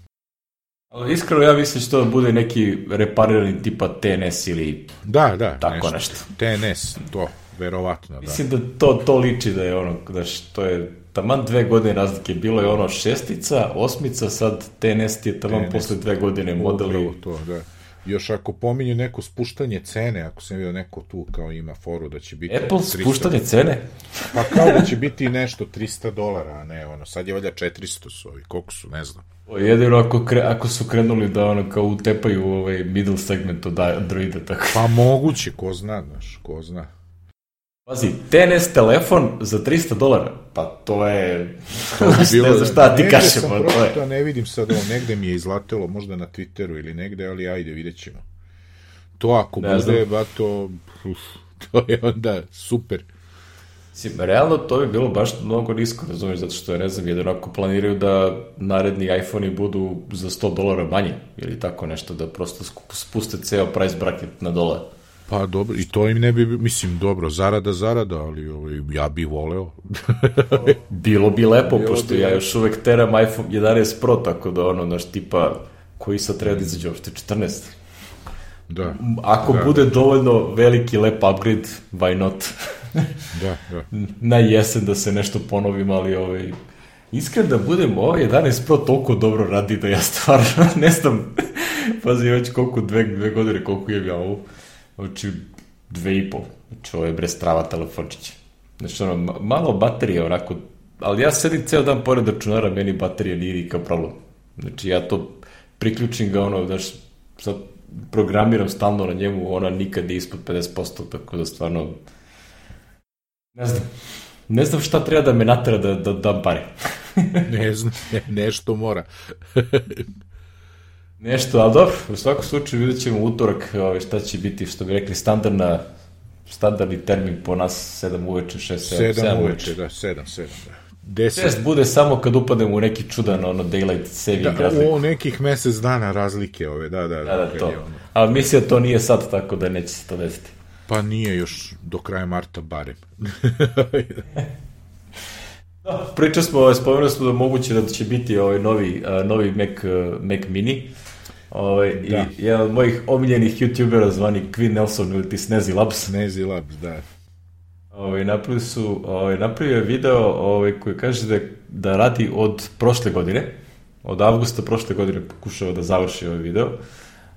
Ali iskreno ja mislim što da bude neki reparirani tipa TNS ili da, da, tako nešto. nešto. TNS, to, verovatno, da. Mislim da to, to liči da je ono, da što je taman dve godine razlike, bilo je ono šestica, osmica, sad TNS ti je taman TNS. posle dve godine model. to, da. Još ako pominju neko spuštanje cene, ako sam vidio neko tu kao ima foru da će biti... Apple 300, spuštanje cene? Pa kao da će biti nešto 300 dolara, a ne ono, sad je valjda 400 su ovi, koliko su, ne znam. O, jedino ako, kre, ako su krenuli da ono kao utepaju ovaj middle segment od Androida, tako. Pa moguće, ko zna, znaš, ko zna. Pazi, TNS telefon za 300 dolara, pa to je... To bi bilo, ne znam šta ti kažem. Negde sam pročito, ne vidim sad ovo, negde mi je izlatelo, možda na Twitteru ili negde, ali ajde, vidjet ćemo. To ako ne bude, ba to, uf, to je onda super. Sim, realno to bi bilo baš mnogo nisko, razumiješ, zato što, ne znam, jedan ako planiraju da naredni iPhone-i budu za 100 dolara manje, ili tako nešto, da prosto spuste ceo price bracket na dole. Pa dobro, i to im ne bi, mislim, dobro, zarada, zarada, ali ovaj, ja bih voleo. Bilo bi lepo, Bilo pošto bi ja još uvek teram iPhone 11 Pro, tako da ono, naš tipa, koji sad treba da izađe uopšte, 14. Da. Ako da. bude dovoljno veliki, lep upgrade, why not? da, da. Na jesen da se nešto ponovim, ali ovaj, iskren da budem, ovaj 11 Pro toliko dobro radi da ja stvarno ne znam, pazi, već koliko, dve, dve godine, koliko je ja ovo Znači, dve i pol. Znači, ovo je bre strava telefončić. Znači, ono, malo baterije, onako, ali ja sedim ceo dan pored računara, meni baterija nije nikakav problem. Znači, ja to priključim ga, ono, znaš, sad programiram stalno na njemu, ona nikad nije ispod 50%, tako da stvarno, ne znam, ne znam šta treba da me natera da, da dam pare. ne znam, ne, nešto mora. Nešto, ali dobro, u svakom slučaju vidjet ćemo utorak ovaj, šta će biti, što bi rekli, standardna, standardni termin po nas 7 uveče, 6, 7, 7 uveče, da, 7, 7, da. 10. 6 bude samo kad upademo u neki čudan ono daylight saving da, razliku. U nekih mesec dana razlike ove, da, da. Da, da, da to. Ono. Ali mislim da to nije sad tako da neće se to desiti. Pa nije još do kraja marta barem. da, pričali smo, ovaj, spomenuli smo da moguće da će biti ovaj novi, uh, novi Mac, uh, Mac Mini. Ovaj, da. I jedan od mojih omiljenih youtubera zvani Queen Nelson ili ti Snezi Labs. Snezi Labs, da. Ovaj, napravili su, ovaj, napravio je video ovaj, koji kaže da, da radi od prošle godine, od avgusta prošle godine pokušao da završi ovaj video,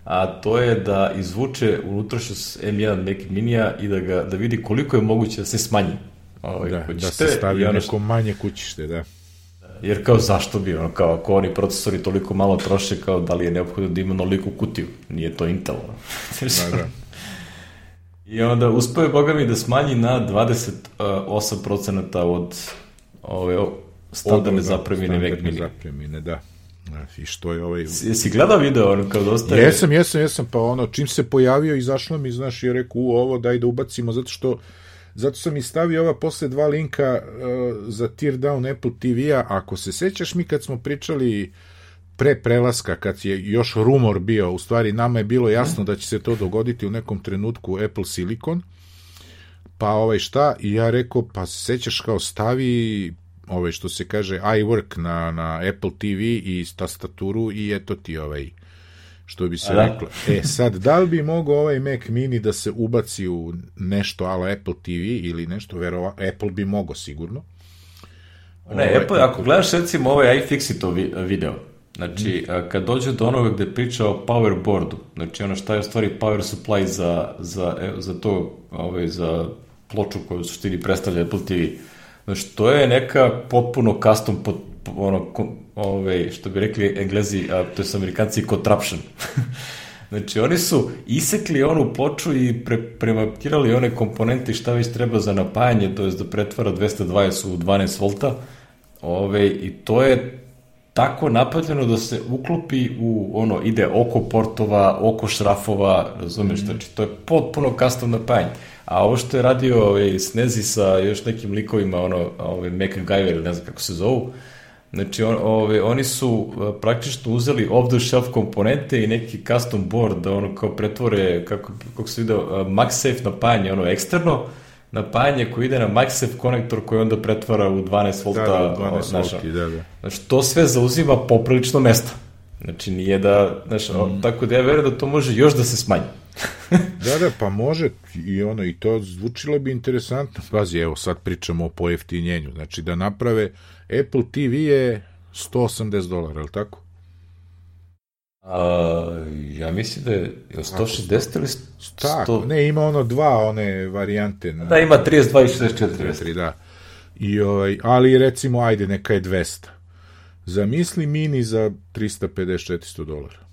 a to je da izvuče unutrašnjost M1 Mac Minija i da, ga, da vidi koliko je moguće da se smanji. Ovaj, da, da se stavi ono neko manje kućište, da. Jer kao zašto bi, ono, kao ako oni procesori toliko malo troše, kao da li je neophodno da ima noliku kutiju, nije to Intel. da, da. I onda uspeo je, boga mi, da smanji na 28% od ove standardne zapremine Mac Mini. zapremine, da. I što je ovaj... Jesi gledao video, ono, kao dosta... Jesam, jesam, jesam, pa ono, čim se pojavio, izašlo mi, znaš, i rekao, u, ovo, daj da ubacimo, zato što Zato sam i stavio ova posle dva linka uh, za tear down Apple TV-a. Ako se sećaš mi kad smo pričali pre prelaska, kad je još rumor bio, u stvari nama je bilo jasno da će se to dogoditi u nekom trenutku Apple Silicon, pa ovaj šta, i ja rekao, pa se sećaš kao stavi ovaj što se kaže iWork na, na Apple TV i tastaturu i eto ti ovaj što bi se da. reklo. E, sad, da li bi mogao ovaj Mac mini da se ubaci u nešto ala Apple TV ili nešto, verova, Apple bi mogao sigurno. Ne, ovaj, Apple, ako gledaš recimo ovaj iFixito video, znači, mm. kad dođe do onoga gde priča o power boardu, znači ono šta je u stvari power supply za, za, e, za to, ovaj, za ploču koju u suštini predstavlja Apple TV, znači, to je neka potpuno custom pod, ono, ove, što bi rekli englezi, a to je amerikanci, contraption. znači, oni su isekli onu ploču i pre, premapirali one komponente šta već treba za napajanje, to je da pretvara 220 u 12 volta, ove, i to je tako napravljeno da se uklopi u ono, ide oko portova, oko šrafova, razumeš, mm. znači to je potpuno custom napajanje. A ovo što je radio ovaj, Snezi sa još nekim likovima, ono, ovaj, MacGyver, ne znam kako se zovu, Znači, on, ove, oni su praktično uzeli off-the-shelf komponente i neki custom board da ono kao pretvore, kako, kako se video, MagSafe napajanje, ono eksterno, napajanje koji ide na MagSafe konektor koji onda pretvara u 12 volta. Da, da, 12 znaš, volti, da, da. Znači, to sve zauzima poprilično mesta. Znači, nije da, znaš, mm. tako da ja verujem da to može još da se smanji. Da, da, pa može i ono, i to zvučilo bi interesantno. Pazi, evo, sad pričamo o pojeftinjenju. Znači, da naprave Apple TV je 180 dolara, je li tako? A, ja mislim da je 160 ili 100... Tako, ne, ima ono dva one varijante. Na... Da, ima 32 i 64. 4, da. I, ovaj, ali recimo, ajde, neka je 200. Zamisli mini za 350-400 dolara.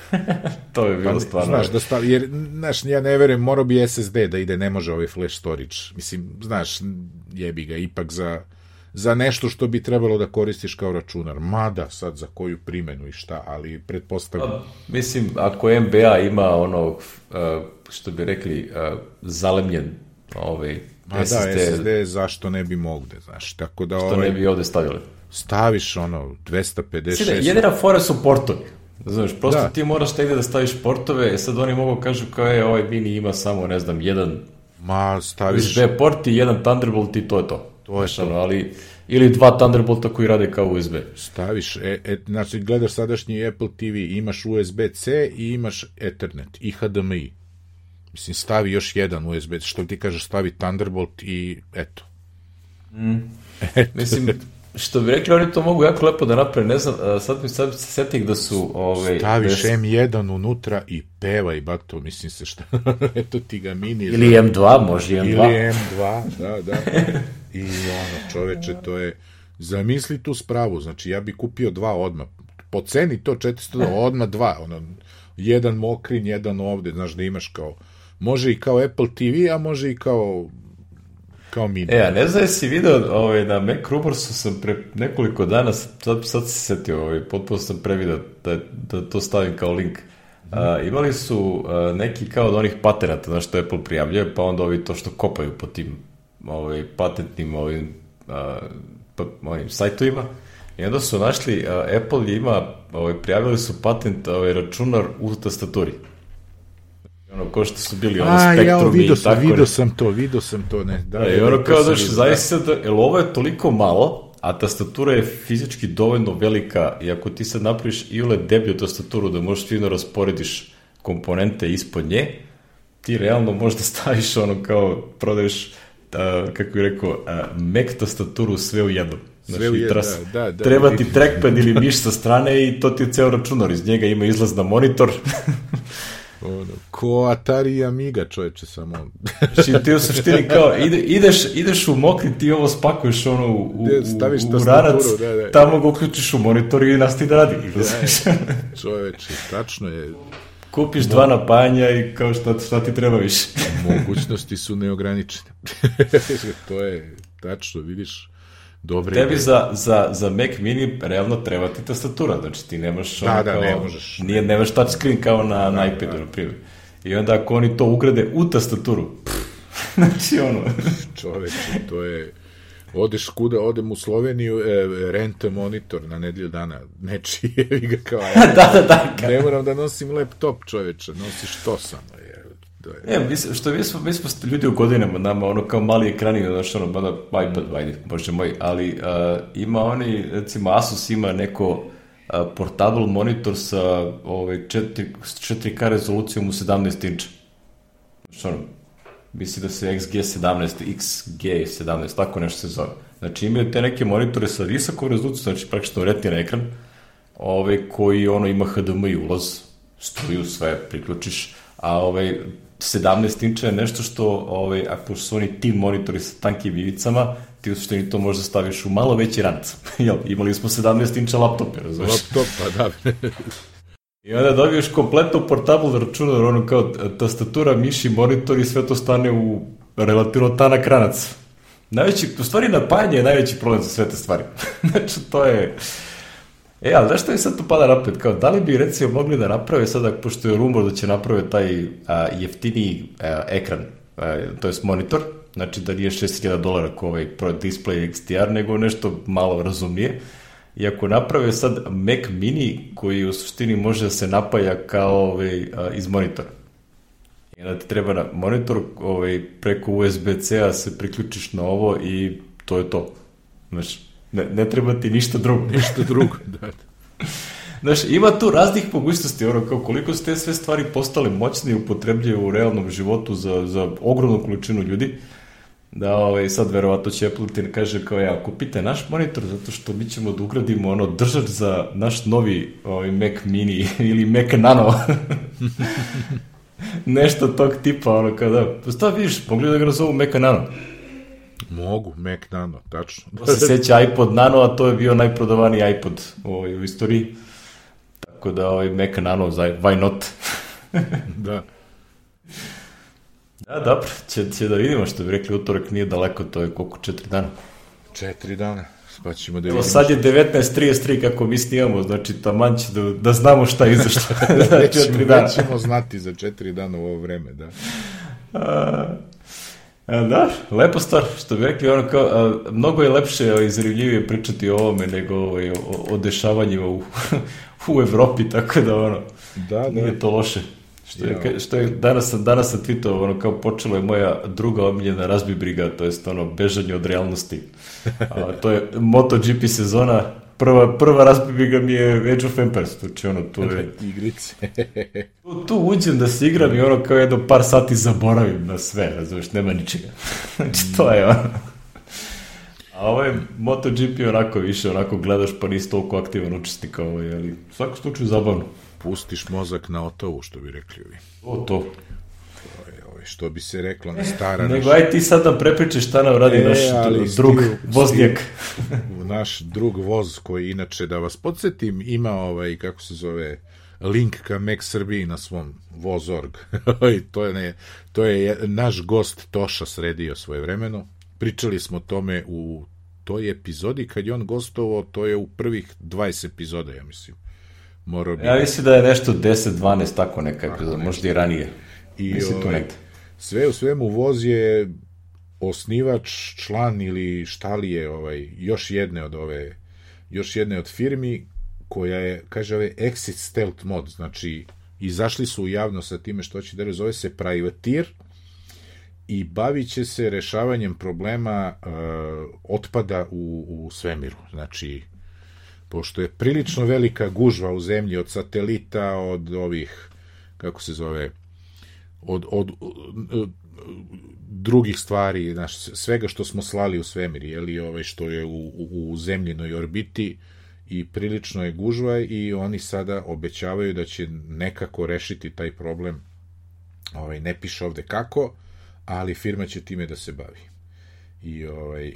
to je bilo pa, stvarno. Znaš, da stavi, jer, znaš, ja ne verujem, morao bi SSD da ide, ne može ovaj flash storage. Mislim, znaš, jebi ga, ipak za, za nešto što bi trebalo da koristiš kao računar. Mada, sad za koju primenu i šta, ali pretpostavljam. Pa, mislim, ako MBA ima ono, što bi rekli, zalemljen ovaj, Ma SSD, da, SSD zašto ne bi mogde, znaš, tako da... Što ovaj, ne bi ovde stavili? Staviš ono, 256... Sine, jedina fora su portovi. Znaš, prosto da. ti moraš negde da staviš portove, e sad oni mogu kažu kao je, ovaj mini ima samo, ne znam, jedan Ma, staviš... USB port i jedan Thunderbolt i to je to. To je to. Ono, ali, ili dva Thunderbolta koji rade kao USB. Staviš, e, e, znači gledaš sadašnji Apple TV, imaš USB-C i imaš Ethernet i HDMI. Mislim, stavi još jedan USB, što ti kažeš, stavi Thunderbolt i eto. Mm. eto. Mislim, Što bi rekli, oni to mogu jako lepo da naprave, ne znam, sad mi sad se setih da su... Ove, Staviš des... M1 unutra i pevaj, bato, mislim se šta, eto ti ga mini. Ili za... M2, može M2. Ili M2, da, da. I ono, čoveče, to je, zamisli tu spravu, znači ja bi kupio dva odma, po ceni to 400 odma dva, ono, jedan mokrin, jedan ovde, znaš da imaš kao, može i kao Apple TV, a može i kao kao mini. E, a ne znam si video, ovaj, na Mac Rumorsu sam pre nekoliko dana, sad, sad se setio, ovaj, potpuno sam previdio da, da to stavim kao link. Uh, imali su uh, neki kao od onih patenata, znaš što Apple prijavljuje, pa onda ovi to što kopaju po tim ovaj, patentnim ovim, uh, pa, ovim sajtovima. I onda su našli, uh, Apple ima, ovaj, prijavili su patent ovaj, računar u tastaturi. Ono, ko što su bili ono A, ja, vidio sam, vidio sam to, vidio sam to, ne. Da, e, ono kao da zaista, da, jel ovo je toliko malo, a tastatura je fizički dovoljno velika i ako ti sad napraviš i ule deblju tastaturu da možeš fino rasporediš komponente ispod nje, ti realno možda staviš ono kao prodaješ a, kako bih rekao, a, Mac tastaturu sve u jednom. Sve u jednom, da, da, da. Treba ti trackpad ili miš sa strane i to ti je ceo računar. Iz njega ima izlaz na monitor. Ono, ko Atari Amiga, čoveče, samo. Znači, ti u suštini kao, ide, ideš, ideš u mokri, ti ovo spakuješ ono u, u, Staviš u, u ranac, da, da. tamo ga uključiš u monitor i nastavi da radi. Da, čoveče, tačno je. Kupiš dva napajanja i kao šta, šta ti treba više. Mogućnosti su neograničene. to je tačno, vidiš Dobre Tebi za, za, za Mac mini realno treba ti tastatura, znači ti nemaš da, da, kao, ne možeš. Nije, nemaš touchscreen kao na, da, na iPadu, da. na primjer. I onda ako oni to ugrade u tastaturu, pff, znači ono... Čoveče, to je... Odeš kuda, odem u Sloveniju, e, rente monitor na nedelju dana, nečije, ga kao, da, da, da. Ne moram da nosim laptop, čoveče, nosiš to samo, je. Da je. E, mislim, što mi smo, mi smo ljudi u godinama, nama ono kao mali ekrani, znaš, ono, mada iPad, ajde, bože moj, ali uh, ima oni, recimo Asus ima neko uh, portable monitor sa ovaj, 4, 4K rezolucijom u 17 inča. Znaš, ono, misli da se XG17, XG17, tako nešto se zove. Znači imaju te neke monitore sa visokom rezolucijom, znači praktično retina ekran, ovaj, koji ono ima HDMI ulaz, struju, sve priključiš, a ovaj, 17 inča je nešto što, ovaj, ako su oni tim monitori sa tankim ivicama, ti u suštini to možda staviš u malo veći ranac. Jel, imali smo 17 inča laptope, razumeš? Laptop, pa da. I onda dobiješ kompletno portable računar, ono kao tastatura, miši, monitor i sve to stane u relativno tanak ranac. Najveći, u stvari napajanje je najveći problem za sve te stvari. znači, to je... E, ali znaš što mi sad tu pada napred? Kao, da li bi recimo mogli da naprave sada, pošto je rumor da će naprave taj a, jeftiniji a, ekran, a, to je monitor, znači da nije 6000 dolara kao ovaj Display XDR, nego nešto malo razumnije. I ako naprave sad Mac Mini, koji u suštini može da se napaja kao ovaj, a, iz monitora. I onda ti treba na monitor ovaj, preko USB-C-a se priključiš na ovo i to je to. Znači, Ne, ne treba ti ništa drugo. Ništa drugo, da. Znaš, ima tu raznih mogućnosti, ono, kao koliko su te sve stvari postale moćne i upotrebljive u realnom životu za, za ogromnu količinu ljudi, da ovaj, sad verovato će Apple ti kaže kao ja, kupite naš monitor zato što mi ćemo da ugradimo ono držač za naš novi ovaj, Mac mini ili Mac Nano. Nešto tog tipa, ono kada, pa šta vidiš, mogli da ga nazovu Mac Nano? Mogu, Mac Nano, tačno. To se seća iPod Nano, a to je bio najprodavaniji iPod ovaj, u istoriji. Tako da ovaj Mac Nano, why not? da. Da, dobro, će, će da vidimo što bi rekli, utorak nije daleko, to je koliko, četiri dana? Četiri dana, pa ćemo da vidimo. Evo sad je 19.33 kako mi snijamo, znači taman će da, da znamo šta je izašlo za četiri dana. Nećemo znati za četiri dana u ovo vreme, da. A, da, lepa stvar, što bi rekli, ono kao, a, mnogo je lepše i zarivljivije pričati o ovome nego ovaj, o, o dešavanjima u, u Evropi, tako da ono, da, da. nije to loše. Što je, što je danas, sam, danas sam tweetovao, ono kao počelo je moja druga omiljena razbi briga, to jest ono bežanje od realnosti. A, to je MotoGP sezona, prva, prva razbi briga mi je Age of Empires, znači ono, tu je... Igrice. tu, tu uđem da se igram i ono kao jedno par sati zaboravim na sve, razumiješ, nema ničega. znači to je ono. A ovaj MotoGP onako više, onako gledaš pa nisi toliko aktivan učesnik, ovaj, ali u svakom slučaju zabavno pustiš mozak na otovu, što bi rekli ovi. O, to. To je, ovaj, što bi se reklo na stara... Nego, aj ti sad nam prepričaš šta nam radi e, naš drug stil, voznjak. Stil, naš drug voz, koji inače, da vas podsjetim, ima ovaj, kako se zove, link ka Mac Srbiji na svom voz.org. to, je ne, to je naš gost Toša sredio svoje vremeno. Pričali smo o tome u toj epizodi kad je on gostovao, to je u prvih 20 epizoda, ja mislim morao bi... Ja mislim da je nešto 10-12 tako neka epizoda, možda i ranije. I mislim ovaj, tu nekde. Sve u svemu voz je osnivač, član ili šta li je ovaj, još jedne od ove još jedne od firmi koja je, kaže ove Exit Stealth mod, znači izašli su javno sa time što će da zove se Privateer i bavit će se rešavanjem problema uh, otpada u, u svemiru. Znači, pošto je prilično velika gužva u zemlji od satelita, od ovih, kako se zove, od, od, od drugih stvari, znaš, svega što smo slali u svemir, je li ovaj što je u, u, u zemljinoj orbiti i prilično je gužva i oni sada obećavaju da će nekako rešiti taj problem. Ovaj ne piše ovde kako, ali firma će time da se bavi. I ovaj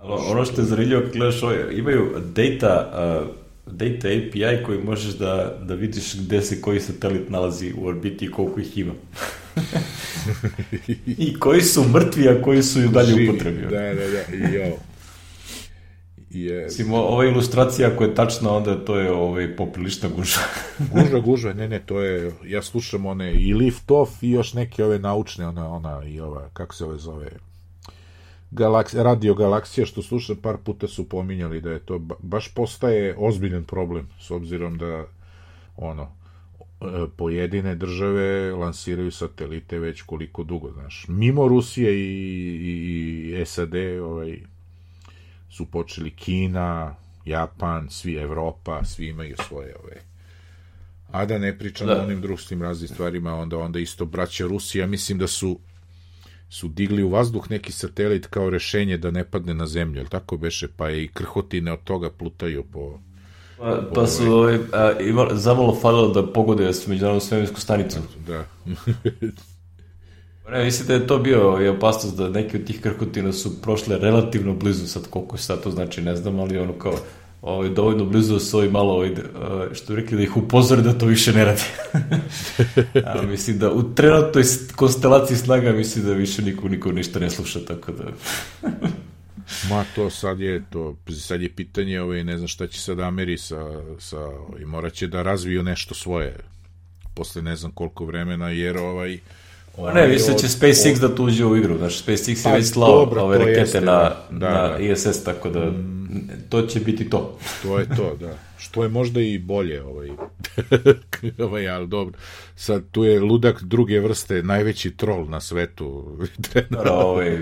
Ono što je zanimljivo kad gledaš ovo, imaju data, uh, data API koji možeš da, da vidiš gde se koji satelit nalazi u orbiti i koliko ih ima. I koji su mrtvi, a koji su i dalje upotrebi. Da, da, da, i jo. Yes. Mislim, ova ilustracija ako je tačna, onda to je ovaj, poprilična guža. guža, guža, ne, ne, to je, ja slušam one i lift off i još neke ove naučne, ona, ona i ova, kako se ove zove, Galaks, radio galaksija što slušam par puta su pominjali da je to baš postaje ozbiljan problem s obzirom da ono e, pojedine države lansiraju satelite već koliko dugo, znaš. Mimo Rusije i, i, i SAD ovaj, su počeli Kina, Japan, svi Evropa, svi imaju svoje ove a da ne pričam da. o onim drugim raznim stvarima, onda onda isto braća Rusija, mislim da su su digli u vazduh neki satelit kao rešenje da ne padne na zemlju, ili tako beše, pa i krhotine od toga plutaju po... Pa, pa su ovaj, a, ima, zamalo falilo da pogode s međunarodnom svemirsku stanicu. Da. Pa ne, mislim da je to bio je opasnost da neke od tih krhotina su prošle relativno blizu, sad koliko sad to znači ne znam, ali ono kao ovaj, dovoljno blizu da ovi malo, ovaj, što bi rekli, da ih upozore da to više ne radi. A, mislim da u trenutnoj konstelaciji snaga mislim da više niko, niko ništa ne sluša, tako da... Ma to sad je to sad je pitanje, ovaj ne znam šta će sad Ameri sa sa i moraće da razviju nešto svoje posle ne znam koliko vremena jer ovaj Ovaj, ne, mislim će SpaceX od... da tuđe u igru. Znači, SpaceX pa, je već slao ove rakete jeste, na, da, na da. ISS, tako da mm, to će biti to. To je to, da. Što je možda i bolje, ovaj, ovaj ali dobro. Sad, tu je ludak druge vrste, najveći trol na svetu. da, ovaj...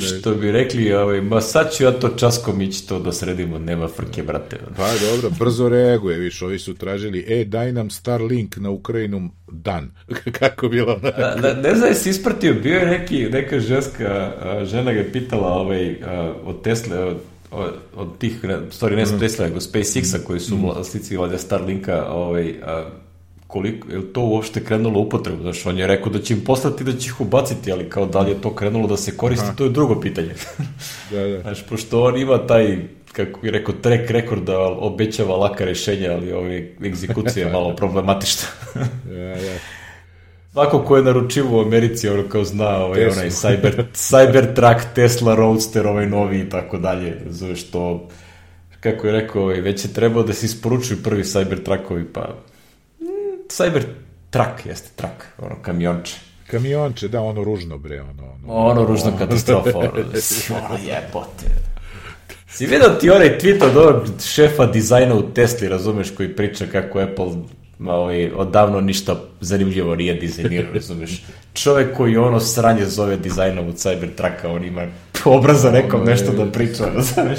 što bi rekli, ovaj, ma sad ću ja to časkom ići to da sredimo, nema frke, brate. Pa dobro, brzo reaguje, viš, ovi su tražili, e, daj nam Starlink na Ukrajinu dan. Kako bilo? Da, da, ne znam, jesi ispratio, bio je neki, neka ženska, žena ga pitala ovaj, od Tesla, od, od tih, stvari ne mm. Tesla, nego SpaceX-a koji su mm. vlasnici valjda Starlinka, ovaj, koliko, je to uopšte krenulo upotrebu? Znaš, on je rekao da će im poslati da će ih ubaciti, ali kao da li je to krenulo da se koristi, Aha. to je drugo pitanje. da, da. Znaš, pošto on ima taj, kako bih rekao, track record da obećava laka rešenja, ali ove egzekucije je malo problematična. da, da. Svako ko je naručivo u Americi, ono kao zna ovaj, onaj Cyber, Cybertruck, Tesla Roadster, ovaj novi i tako dalje. Zove što, kako je rekao, ovaj, već je trebao da se isporučuju prvi Cybertruckovi, pa Cyber truck jeste truck, ono kamionče. Kamionče, da, ono ružno bre, ono... Ono, ono ružno katastrofa, ono, ono jebote. Si vidio ti onaj tweet od ovog šefa dizajna u Tesli, razumeš, koji priča kako Apple ovaj, odavno ništa zanimljivo nije dizajnirao, razumeš. Čovek koji ono sranje zove dizajnom od Cybertrucka, on ima obraza nekom nešto da priča, razumeš.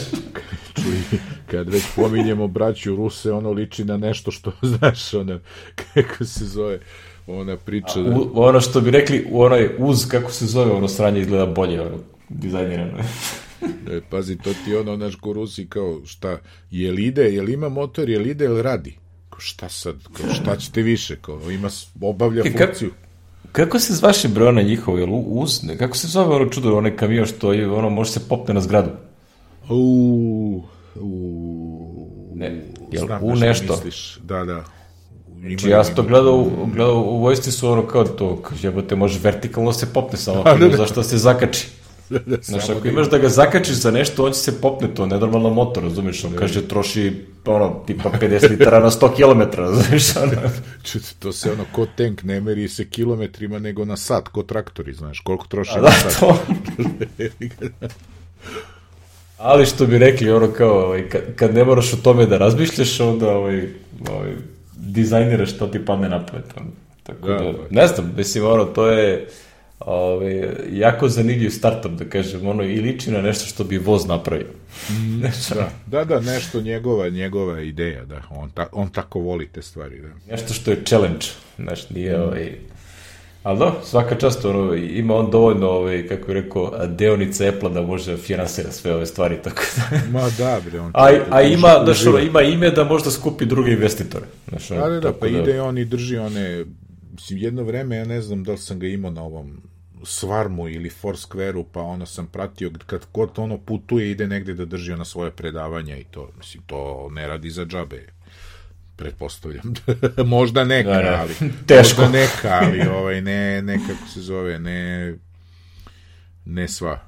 Kad već pominjemo braću Ruse, ono liči na nešto što, znaš, ono, kako se zove, ona priča... Da... U, ono što bi rekli, u onoj uz, kako se zove, ono sranje izgleda bolje, ono, dizajnirano. e, pazi, to ti ono, naš ko Rusi, kao, šta, je li ide, je li ima motor, je li ide, je li radi? Ko, šta sad, kao, šta ćete više, kao, ima, obavlja e, funkciju. Kako se zvaše bre ona njihova, jel uz, kako se zove ono čudo, onaj kamion što je, ono, može se popne na zgradu? U, u, ne, jel, u nešto. Misliš. Da, da. Znači, ja sam to gledao, gledao u vojsci su ono kao to, jebote, može vertikalno se popne samo, da, da. zašto se zakači. Da, da, Znaš, ako imaš da ga zakačiš za nešto, on će se popne to, nenormalna motor, razumiješ, on da, kaže troši, ono, tipa 50 litara na 100 km, razumiješ, ono. Čuti, to se ono, ko tank ne meri se kilometrima, nego na sat, ko traktori, znaš, koliko troši A na da, sat. To. Ali što bi rekli, ono kao, ovaj, kad, kad ne moraš o tome da razmišljaš, onda ovaj, ovaj, dizajniraš što ti padne na pamet. Tako da, da, da, ne znam, mislim, ono, to je ovaj, jako zanimljiv startup, da kažem, ono, i liči na nešto što bi voz napravio. Mm, da, da, da, nešto njegova, njegova ideja, da, on, ta, on tako voli te stvari, da. Nešto što je challenge, znaš, nije, mm. ovaj, Ali da, svaka čast, ono, ima on dovoljno, ovaj, kako je rekao, deonica Apple da može finansira sve ove stvari, tako da... Ma da, bre, on... A, a ima, znaš, ono, ima ime da možda skupi druge investitore. Znaš, ono, da, da, da, pa da... ide on i drži one... Mislim, jedno vreme, ja ne znam da li sam ga imao na ovom Svarmu ili Foursquare-u, pa ono sam pratio, kad god ono putuje, ide negde da drži ona svoje predavanja i to, mislim, to ne radi za džabe pretpostavljam. možda neka, da, da. ali teško. Možda neka, ali ovaj ne ne kako se zove, ne ne sva.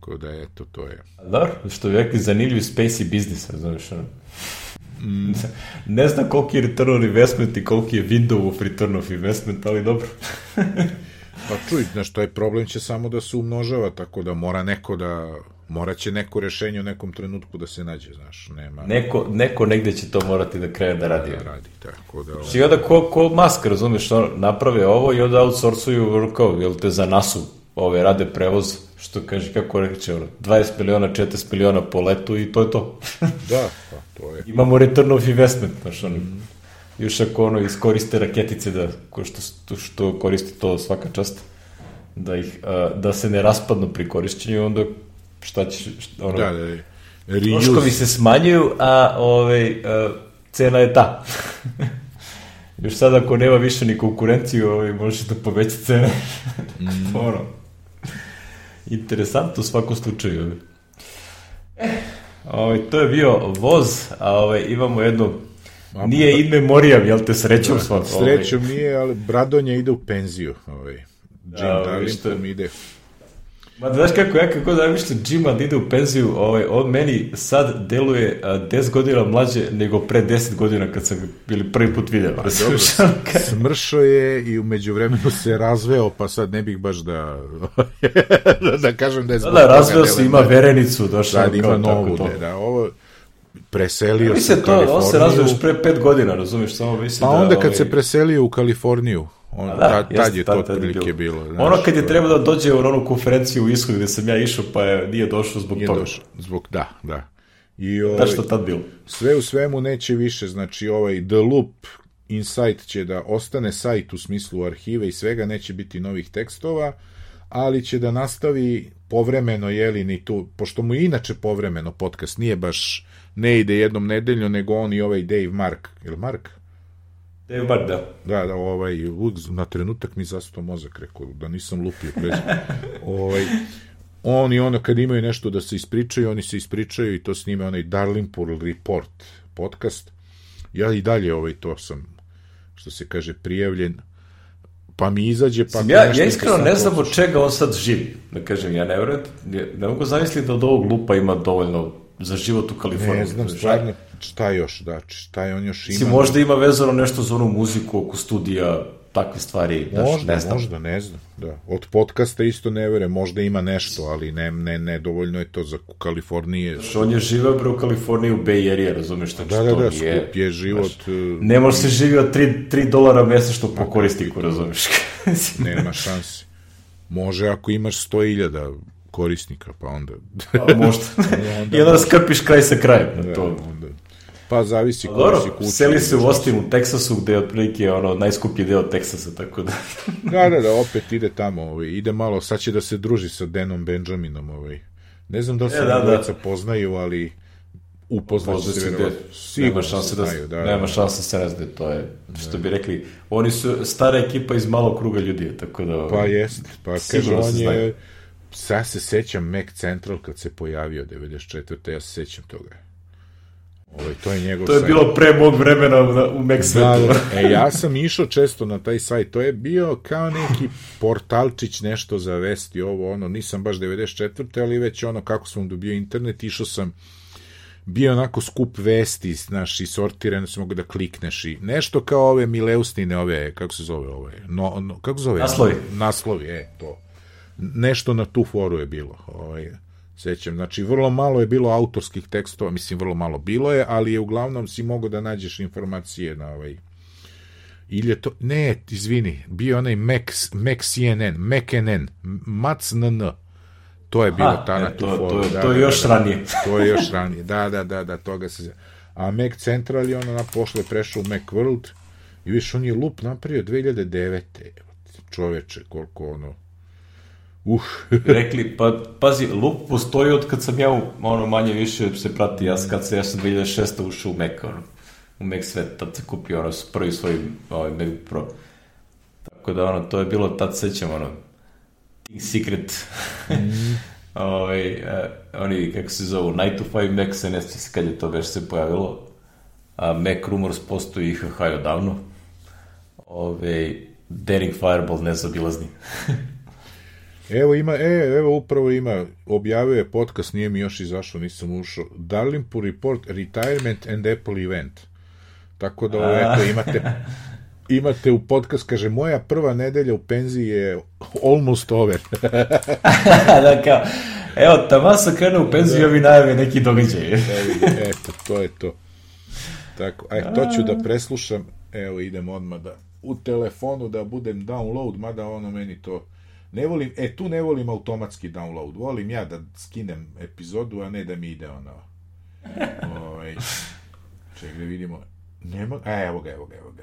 Ko da je to to je. Da, što je rekli zanimljiv spacey biznis, znaš, ono. Mm. Ne znam koliki je return on investment i koliki je window of return of investment, ali dobro. Pa čuj, znaš, taj problem će samo da se umnožava, tako da mora neko da moraće neko rešenje u nekom trenutku da se nađe, znaš, nema... Neko, neko negde će to morati da krene da radi. Da radi, tako da... Ovo... I onda ko, ko mask, razumeš, naprave ovo i onda outsourcuju, kao, jel te za nasu ove rade prevoz, što kaže, kako reče, 20 miliona, 40 miliona po letu i to je to. da, pa to je. Imamo return of investment, znaš, ono, mm. Još ako ono iskoriste raketice da, ko što, što koriste to svaka čast, da, ih, da se ne raspadnu pri korišćenju, onda šta će, šta, ono, da, da, da. Troškovi se smanjuju, a ovaj, a, cena je ta. Još sad ako nema više ni konkurenciju, ovaj, možeš da poveća cene. mm. ono. Interesantno u svakom slučaju. Eh, ovaj, to je bio voz, a ovaj, imamo jednu Nije in memoriam, jel te srećom da, svakom? Srećom ovaj. nije, ali Bradonja ide u penziju. Ovaj. Jim da, Darlington ide Ma znaš kako ja kako da mislim Jima da ide u penziju, ovaj, on meni sad deluje a, 10 godina mlađe nego pre 10 godina kad sam bili prvi put video. Pa, dobro, smršao je i umeđu vremenu se razveo, pa sad ne bih baš da da kažem da je zbog da, da, razveo se, ima verenicu, došao. Da, ima novu, da, da, ovo preselio ja, se u to, Kaliforniju. On se razveo još pre 5 godina, razumiješ, samo mislim pa da... onda kad ovaj... se preselio u Kaliforniju, On, da, tad, tad je to otprilike bilo. Znaš, ono kad je trebalo da dođe u onu konferenciju u ishod gde sam ja išao, pa je, nije došao zbog nije toga. Došao, zbog, da, da. I, ovaj, da što tad bilo? Sve u svemu neće više, znači ovaj The Loop Insight će da ostane sajt u smislu arhive i svega, neće biti novih tekstova, ali će da nastavi povremeno, jeli, ni tu, pošto mu inače povremeno podcast nije baš, ne ide jednom nedeljno, nego on i ovaj Dave Mark, ili Mark? Dave Mark, da. Da, da, ovaj, na trenutak mi zastao mozak, rekao, da nisam lupio prezme. ovaj, oni ono kad imaju nešto da se ispričaju, oni se ispričaju i to snime onaj Darlingpur Report podcast. Ja i dalje ovaj to sam što se kaže prijavljen pa mi izađe pa ja, ja iskreno ne znam od čega on sad živi da kažem ja ne verujem ne mogu zamisliti da od ovog lupa ima dovoljno za život u Kaliforniji ne znam stvarno šta još da šta je on još ima si možda ima vezano nešto za onu muziku oko studija takve stvari, možda, daš, ne znam. Možda, ne znam, da. Od podcasta isto ne vere, možda ima nešto, ali ne, ne, ne dovoljno je to za Kalifornije. Što on je živeo bre u Kaliforniji u Bay Area, razumeš, znači da, da, da, nije, skup je život... Znaš, uh, ne može se živio 3, 3 dolara mesečno po korisniku, razumeš. nema šanse. Može ako imaš 100.000 korisnika, pa onda... pa možda. onda I onda skrpiš kraj sa krajem. Da, to. onda Pa zavisi koji si kuća. Seli se u Austin u Teksasu, gde je otprilike ono, najskuplji deo Teksasa, tako da... da, da, da, opet ide tamo, ovaj, ide malo, sad će da se druži sa Denom Benjaminom, ovaj. Ne znam da li se e, da, da. poznaju, ali upoznaće se verovatno. Nema šanse da, znaju, da, da, nema šanse da se razde, to je, što da. bi rekli, oni su stara ekipa iz malog kruga ljudi, tako da... Pa jest, pa kaže, on je, sad se sećam Mac Central kad se pojavio 94. ja se sećam toga Ovaj, to je njegov To je sajt. bilo pre mog vremena u Mac da, da, da. E, ja sam išao često na taj sajt. To je bio kao neki portalčić, nešto za vesti, ovo, ono, nisam baš 94. ali već ono, kako sam dobio internet, išao sam bio onako skup vesti, znaš, i sortirano se mogu da klikneš i nešto kao ove mileusnine, ove, kako se zove ove, no, no kako se zove? Naslovi. Naslovi, e, to. Nešto na tu foru je bilo, ovaj, sećam. Znači, vrlo malo je bilo autorskih tekstova, mislim, vrlo malo bilo je, ali je uglavnom si mogo da nađeš informacije na ovaj... Ili je to... Ne, izvini, bio onaj Max, Max CNN, McNN, MacNN. To je bilo ta na tu to, foru. To, da, to je da, još da, ranije. to je još ranije, da, da, da, da, toga se... A Mac Central je ono na pošle prešao u Mac World i viš, on je lup napravio 2009. Čoveče, koliko ono Uh. Rekli, pa, pazi, Lup postoji od kad sam ja, ono, manje više se prati, ja, kad se, ja sam 2006. ušao u Mac, ono, u Mac svet, tad se kupio, ono, prvi svoj, ovaj, Mac Pro. Tako da, ono, to je bilo, tad sećam, ono, Secret, mm. ovaj, uh, oni, kako se zovu, Night to 5 Mac, se ne se kad je to već se pojavilo, a Mac Rumors postoji IHH odavno, ovaj, Daring Fireball nezabilazni. Evo ima, e, evo upravo ima, objavio je podcast, nije mi još izašao, nisam ušao, Darlingpur Report Retirement and Apple Event. Tako da, ovo, eto, imate, imate u podcast, kaže, moja prva nedelja u penziji je almost over. da, kao, evo, tamo sam krenuo u penziju, da. ovi najave neki događaj. eto, to je to. Tako, aj, to ću da preslušam, evo, idem odmah da, u telefonu da budem download, mada ono meni to Ne volim, e tu ne volim automatski download. Volim ja da skinem epizodu, a ne da mi ide ono... Ovaj, čekaj da vidimo. Nema, a evo ga, evo ga, evo ga.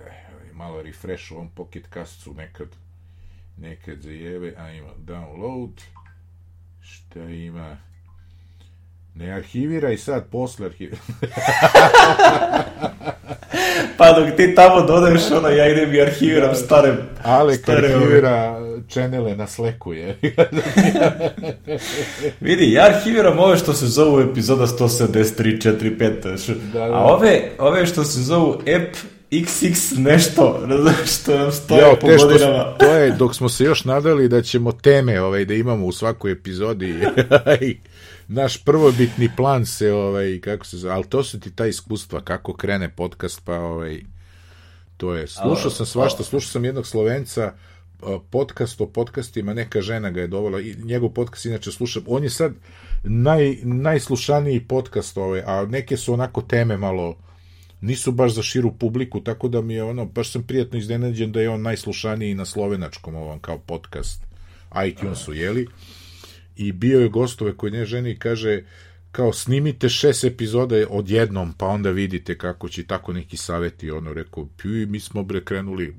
Malo refresh u ovom Pocket Castu nekad nekad zajeve, a ima download. Šta ima? Ne arhivira i sad posle arhivira. pa dok ti tamo dodaješ ono, ja idem i arhiviram da, stare... Alek stare arhivira čenele na sleku je. Vidi, ja arhiviram ove što se zovu epizoda 173, 4, 5, da, da. a ove, ove što se zovu ep XX nešto, što nam stoje jo, po godinama. to je dok smo se još nadali da ćemo teme ovaj, da imamo u svakoj epizodi naš prvobitni plan se ovaj kako se zove, ali to su ti ta iskustva kako krene podcast pa ovaj to je slušao sam svašta, slušao sam jednog Slovenca podcast o podcastima, neka žena ga je dovola, i njegov podcast inače slušam, on je sad naj, najslušaniji podcast ovaj, a neke su onako teme malo nisu baš za širu publiku, tako da mi je ono, baš sam prijatno iznenađen da je on najslušaniji na slovenačkom ovom kao podcast iTunesu, jeli? I bio je gostove koji ne ženi kaže, kao snimite šest epizoda odjednom, pa onda vidite kako će tako neki saveti, ono rekao, pju, mi smo bre krenuli.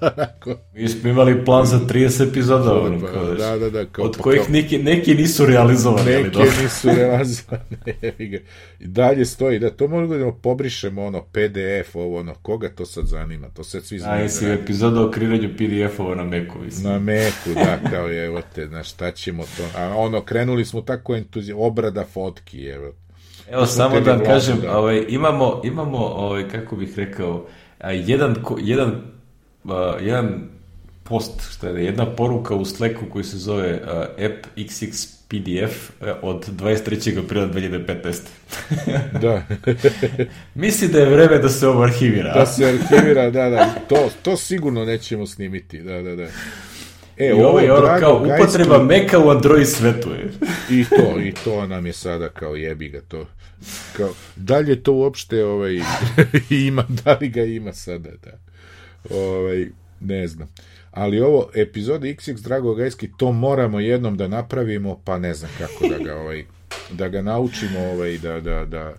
mi smo imali plan za 30 epizoda, ono, pa, kao, da, da, da, kao, od pa, kojih kao, neki, neki nisu realizovani. Neki dobro. nisu realizovani, dalje stoji, da to možemo da pobrišemo, ono, PDF, ovo, ono, koga to sad zanima, to sad svi znaju. A, jesi epizoda o kreiranju PDF-ova na Meku, mislim. Na Meku, da, kao je, evo te, znaš, šta ćemo to, a ono, krenuli smo tako entuzijom, obrada fotke, Hrvatski, evo. Evo, samo da vam kažem, da. ovaj, imamo, imamo ovaj, kako bih rekao, jedan, jedan, jedan post, što je jedna poruka u Slacku koji se zove uh, app XX PDF e, od 23. aprila 2015. da. Misli da je vreme da se ovo arhivira. Da se arhivira, da, da. To, to sigurno nećemo snimiti, da, da, da. E, I ovo je ono kao upotreba gajski... meka u Android svetu je. I to, i to nam je sada kao jebi ga to. Kao, da li je to uopšte ovaj, ima, da li ga ima sada, da. Ovaj, ne znam. Ali ovo, epizode XX Drago Gajski, to moramo jednom da napravimo, pa ne znam kako da ga, ovaj, da ga naučimo, ovaj, da, da, da,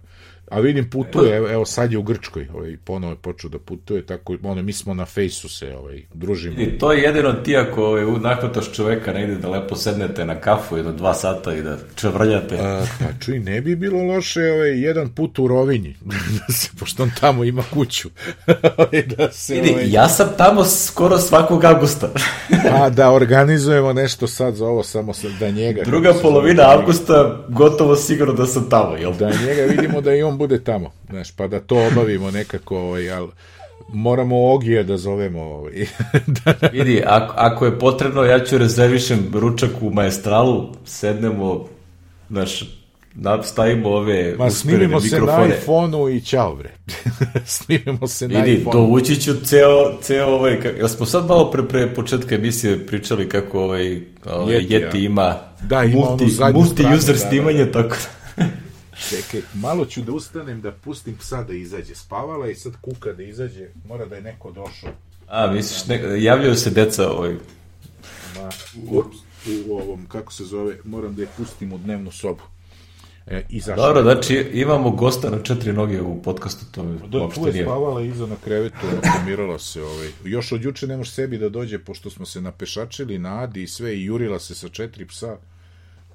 A vidim putuje, evo, evo sad je u Grčkoj, ovaj, ponovo je počeo da putuje, tako, ono, mi smo na fejsu se ovaj, družimo. I to je jedino ti ako ovaj, nakvataš čoveka negde da lepo sednete na kafu jedno dva sata i da čevrljate. A, pa čuj, ne bi bilo loše ovaj, jedan put u Rovinji, da se, pošto on tamo ima kuću. Ovaj, da se, Vidi, ovaj... ja sam tamo skoro svakog avgusta. A da organizujemo nešto sad za ovo, samo da njega... Druga polovina avgusta, gotovo sigurno da sam tamo, jel? Da njega vidimo da on bude tamo, znaš, pa da to obavimo nekako, ovaj, al, moramo Ogije da zovemo. Ovaj. da, Vidi, ako, ako je potrebno, ja ću rezervišem ručak u maestralu, sednemo, znaš, stavimo ove Ma snimimo se na iPhone-u i čao bre. snimimo se Vidi, na iPhone-u. dovući ću ceo, ceo ovaj, jel smo sad malo pre, pre početka emisije pričali kako ovaj, ovaj Yeti, Yeti ima, da, ima multi, multi-user da, da, snimanje, da. tako da. Čekaj, malo ću da ustanem da pustim psa da izađe. Spavala i sad kuka da izađe. Mora da je neko došao. A, misliš, ne, javljaju se deca ovaj... Ma, u, u ovom, kako se zove, moram da je pustim u dnevnu sobu. E, i Dobro, znači imamo gosta na četiri noge u podcastu, to da, uopšte nije. Tu je spavala iza na krevetu, pomirala se. Ovaj. Još od juče ne može sebi da dođe, pošto smo se napešačili na Adi i sve i jurila se sa četiri psa.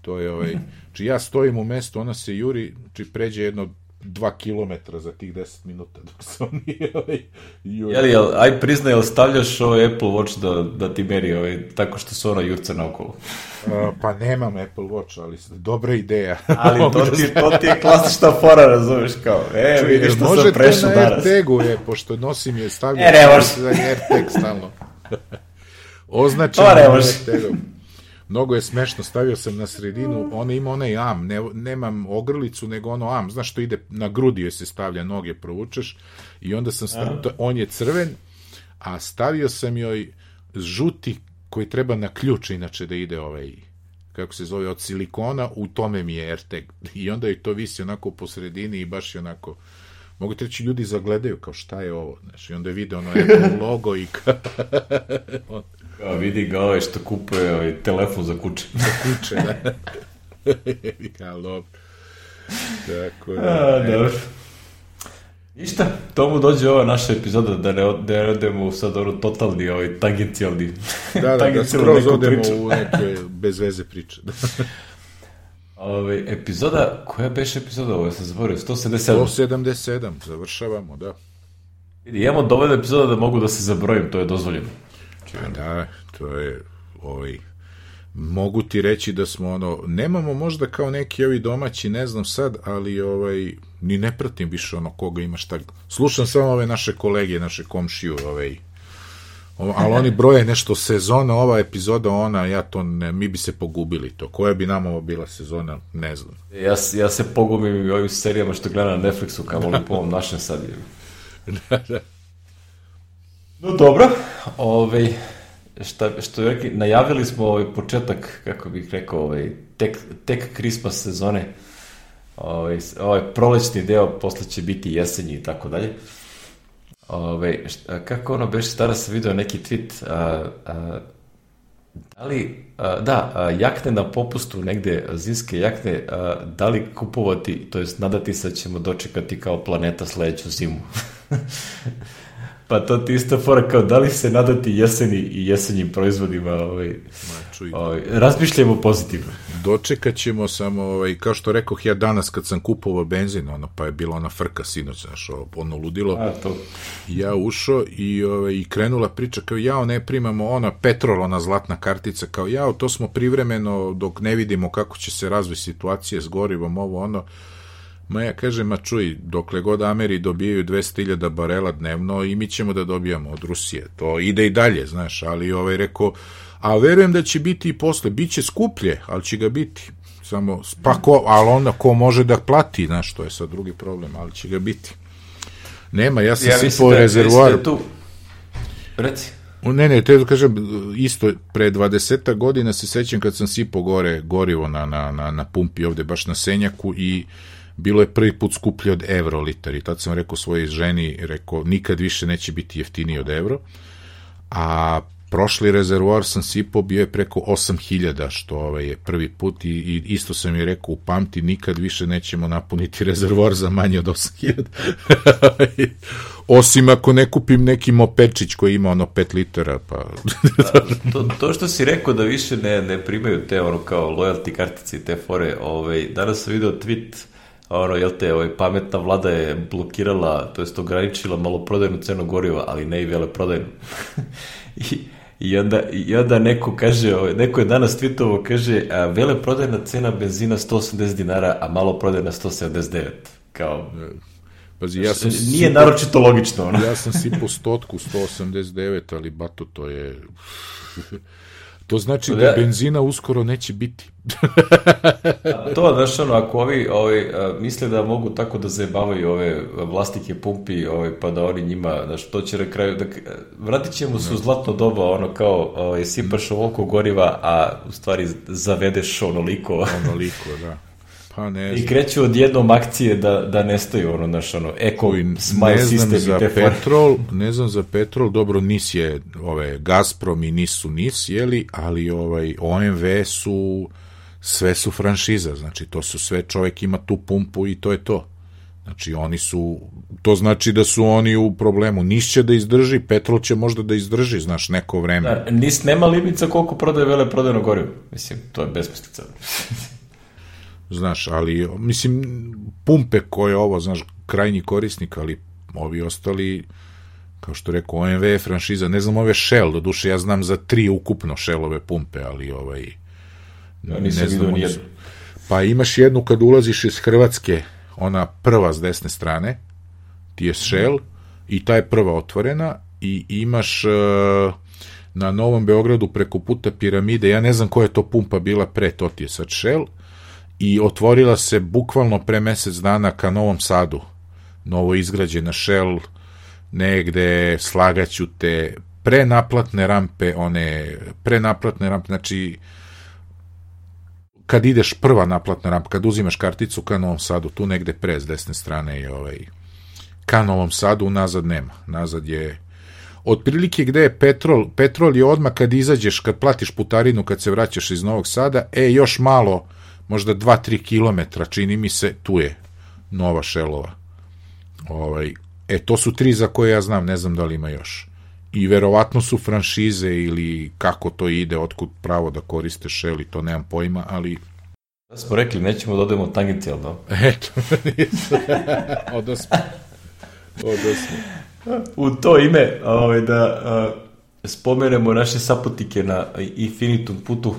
To je ovaj, či ja stojim u mestu, ona se juri, či pređe jedno dva kilometra za tih 10 minuta dok se on nije ovaj, juri. Jeli, jel, aj priznaj, jel stavljaš ovaj Apple Watch da, da ti meri ovaj, tako što su ona jurca naokolo? Uh, pa nemam Apple Watch, ali dobra ideja. ali to ti, to ti je klasična fora, razumeš, kao, e, Čuj, vidiš što sam prešao danas. Može to na AirTagu, je, pošto nosim je stavljam e, ne, za AirTag stalno. Označeno AirTagom mnogo je smešno, stavio sam na sredinu, ona ima onaj am, ne, nemam ogrlicu, nego ono am, znaš što ide, na grudi joj se stavlja, noge provučeš, i onda sam stavio, on je crven, a stavio sam joj žuti koji treba na ključ, inače da ide ovaj, kako se zove, od silikona, u tome mi je AirTag. I onda je to visi onako po sredini i baš je onako, mogu te reći, ljudi zagledaju kao šta je ovo, znaš, i onda vide ono Apple logo i kao... Kao vidi ga ovaj što kupuje ovaj telefon za kuće. Za kuće, da. Kao dobro. Tako da. A, dobro. Ništa, tomu dođe ova naša epizoda da ne, da ne odemo sad ono totalni ovaj tangencijalni da, da, da skroz odemo priču. u neke bez veze priče. Ove, ovaj, epizoda, koja beše epizoda ovo, ja sam zaboravio, 177. 177, završavamo, da. Vidi, imamo dovoljno epizoda da mogu da se zabrojim, to je dozvoljeno. Pa da, to je ovaj mogu ti reći da smo ono nemamo možda kao neki ovi domaći ne znam sad ali ovaj ni ne pratim više ono koga ima šta slušam samo ove naše kolege naše komšiju ovaj ali oni broje nešto sezona, ova epizoda, ona, ja to ne, mi bi se pogubili to. Koja bi nam ovo bila sezona, ne znam. Ja, ja se pogubim i ovim serijama što gledam na Netflixu, kao volim po ovom našem sad. da, da. No dobro, ovaj, šta, što je rekli, najavili smo ovaj početak, kako bih rekao, ovaj, tek, tek Christmas sezone. ovaj, ovaj prolećni deo posle će biti jesenji i tako dalje. Ove, šta, kako ono beše stara sam video neki tweet a, a, da li a, da, a, jakne na popustu negde, zimske jakne a, da li kupovati, to jest nadati se da ćemo dočekati kao planeta sledeću zimu Pa to ti isto fora kao da li se nadati jeseni i jesenjim proizvodima, ovaj, Ma, ovaj, razmišljamo pozitivno. Dočekat ćemo samo, ovaj, kao što rekoh ja danas kad sam kupovao benzin, ono, pa je bila ona frka sinoć, znaš, ono ludilo. A, to. Ja ušao i, ovaj, i krenula priča kao jao ne primamo ona petrol, ona zlatna kartica, kao jao to smo privremeno dok ne vidimo kako će se razvoj situacije s gorivom, ovo ono, Ma ja kažem, ma čuj, dokle god Ameri dobijaju 200.000 barela dnevno i mi ćemo da dobijamo od Rusije. To ide i dalje, znaš, ali ovaj rekao, a verujem da će biti i posle, bit će skuplje, ali će ga biti. Samo, pa ko, ali onda ko može da plati, znaš, to je sad drugi problem, ali će ga biti. Nema, ja sam ja sipao da, rezervoar. Da tu. Reci. Ne, ne, te da kažem, isto, pre 20 godina se sećam kad sam sipao gore gorivo na, na, na, na pumpi ovde, baš na Senjaku i bilo je prvi put skuplje od evro litar i tad sam rekao svojoj ženi, rekao nikad više neće biti jeftiniji od evro, a prošli rezervoar sam sipao bio je preko 8000 što ovaj je prvi put i, i isto sam je rekao upamti nikad više nećemo napuniti rezervoar za manje od 8000 osim ako ne kupim neki mopečić koji ima ono 5 litara pa to, to što si rekao da više ne, ne primaju te ono kao loyalty kartice i te fore ovaj, danas sam video tweet ono, jel te, ovaj, pametna vlada je blokirala, to jest ograničila maloprodajnu cenu goriva, ali ne i veleprodajnu. I, I onda, I onda neko kaže, ovaj, neko je danas tweetovo, kaže, a, veleprodajna cena benzina 180 dinara, a maloprodajna 179. Kao, Pazi, ja sam Nije sipo, naročito logično. Ono. ja sam sipao stotku 189, ali bato to je... To znači da benzina uskoro neće biti. to, znaš, ono, ako ovi, ovi misle da mogu tako da zajebavaju ove vlastike pumpi, ovaj, pa da oni njima, znaš, to će na kraju, da, vratit ćemo se u zlatno doba, ono, kao, ovaj, sipaš ovoliko goriva, a u stvari zavedeš onoliko. Onoliko, da. Pa ne I kreću odjednom akcije da, da nestaju ono, naš ono, eko smile sistem za i te petrol, ne znam za petrol, dobro, NIS je, ove, Gazprom i NIS su NIS, jeli, ali ovaj, OMV su, sve su franšiza, znači to su sve, čovek ima tu pumpu i to je to. Znači oni su, to znači da su oni u problemu. Nis će da izdrži, petrol će možda da izdrži, znaš, neko vreme. Da, nis nema limita koliko prodaje vele prodajno gorivo. Mislim, to je besmislica. Znaš, ali, mislim, pumpe koje ovo, znaš, krajnji korisnik, ali ovi ostali, kao što rekao, OMV je franšiza, ne znam ove Shell, do duše ja znam za tri ukupno Shellove pumpe, ali ovaj, ja, ne znam, nijedno. Pa imaš jednu kad ulaziš iz Hrvatske, ona prva s desne strane, ti je Shell, i ta je prva otvorena, i imaš uh, na Novom Beogradu preko puta piramide, ja ne znam koja je to pumpa bila pre, to ti je sad Shell, i otvorila se bukvalno pre mesec dana ka Novom Sadu. Novo izgrađena Shell, negde slagaću te prenaplatne rampe, one prenaplatne rampe, znači kad ideš prva naplatna rampa, kad uzimaš karticu ka Novom Sadu, tu negde pre s desne strane je ovaj ka Novom Sadu, nazad nema. Nazad je otprilike gde je petrol, petrol je odmah kad izađeš, kad platiš putarinu, kad se vraćaš iz Novog Sada, e, još malo, možda 2-3 km, čini mi se, tu je Nova Šelova. Ovaj, e, to su tri za koje ja znam, ne znam da li ima još. I verovatno su franšize ili kako to ide, otkud pravo da koriste Shell i to nemam pojma, ali Da smo rekli, nećemo da odemo tangencijalno. Eto, odo smo. Odo smo. U to ime, ovaj, da a, spomenemo naše saputike na Infinitum putu,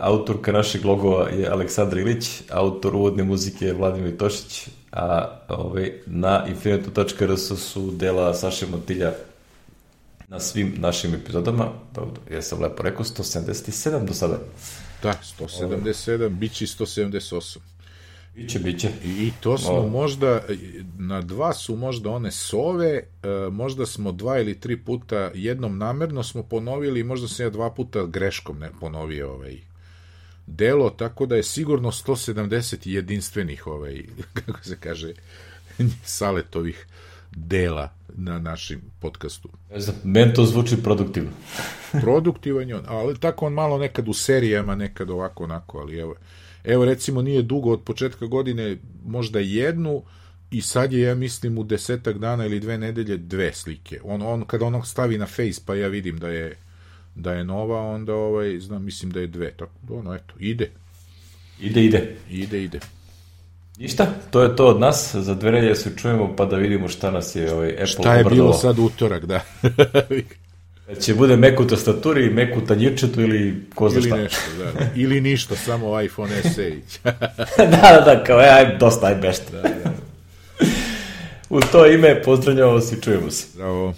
autorka našeg logova je Aleksandra Ilić, autor uvodne muzike je Vladimir Tošić, a ovaj, na infinitu.rs su dela Saše Motilja na svim našim epizodama, ja sam lepo rekao, 177 do sada. Da, 177, bit će 178. Biće, biće. I, to smo o. možda, na dva su možda one sove, e, možda smo dva ili tri puta, jednom namerno smo ponovili, možda sam ja dva puta greškom ne ponovio ovaj, delo, tako da je sigurno 170 jedinstvenih, ovaj, kako se kaže, saletovih dela na našim podcastu. Ne znam, meni to zvuči produktivno. Produktivan je on, ali tako on malo nekad u serijama, nekad ovako, onako, ali evo, evo recimo nije dugo od početka godine, možda jednu, i sad je, ja mislim, u desetak dana ili dve nedelje dve slike. On, on kada ono stavi na face, pa ja vidim da je da je nova, onda ovaj, znam, mislim da je dve. Tako, ono, eto, ide. Ide, ide. Ide, ide. Ništa, to je to od nas. Za dve se čujemo pa da vidimo šta nas je ovaj Apple Šta je obradovao. bilo sad utorak, da. Će bude meku tastaturi, meku tanjirčetu ili ko zna Ili šta. nešto, da, da. Ili ništa, samo iPhone SE. da, da, da, kao aj, aj, dosta, aj bešta. U to ime pozdravljamo vas i čujemo se. Bravo.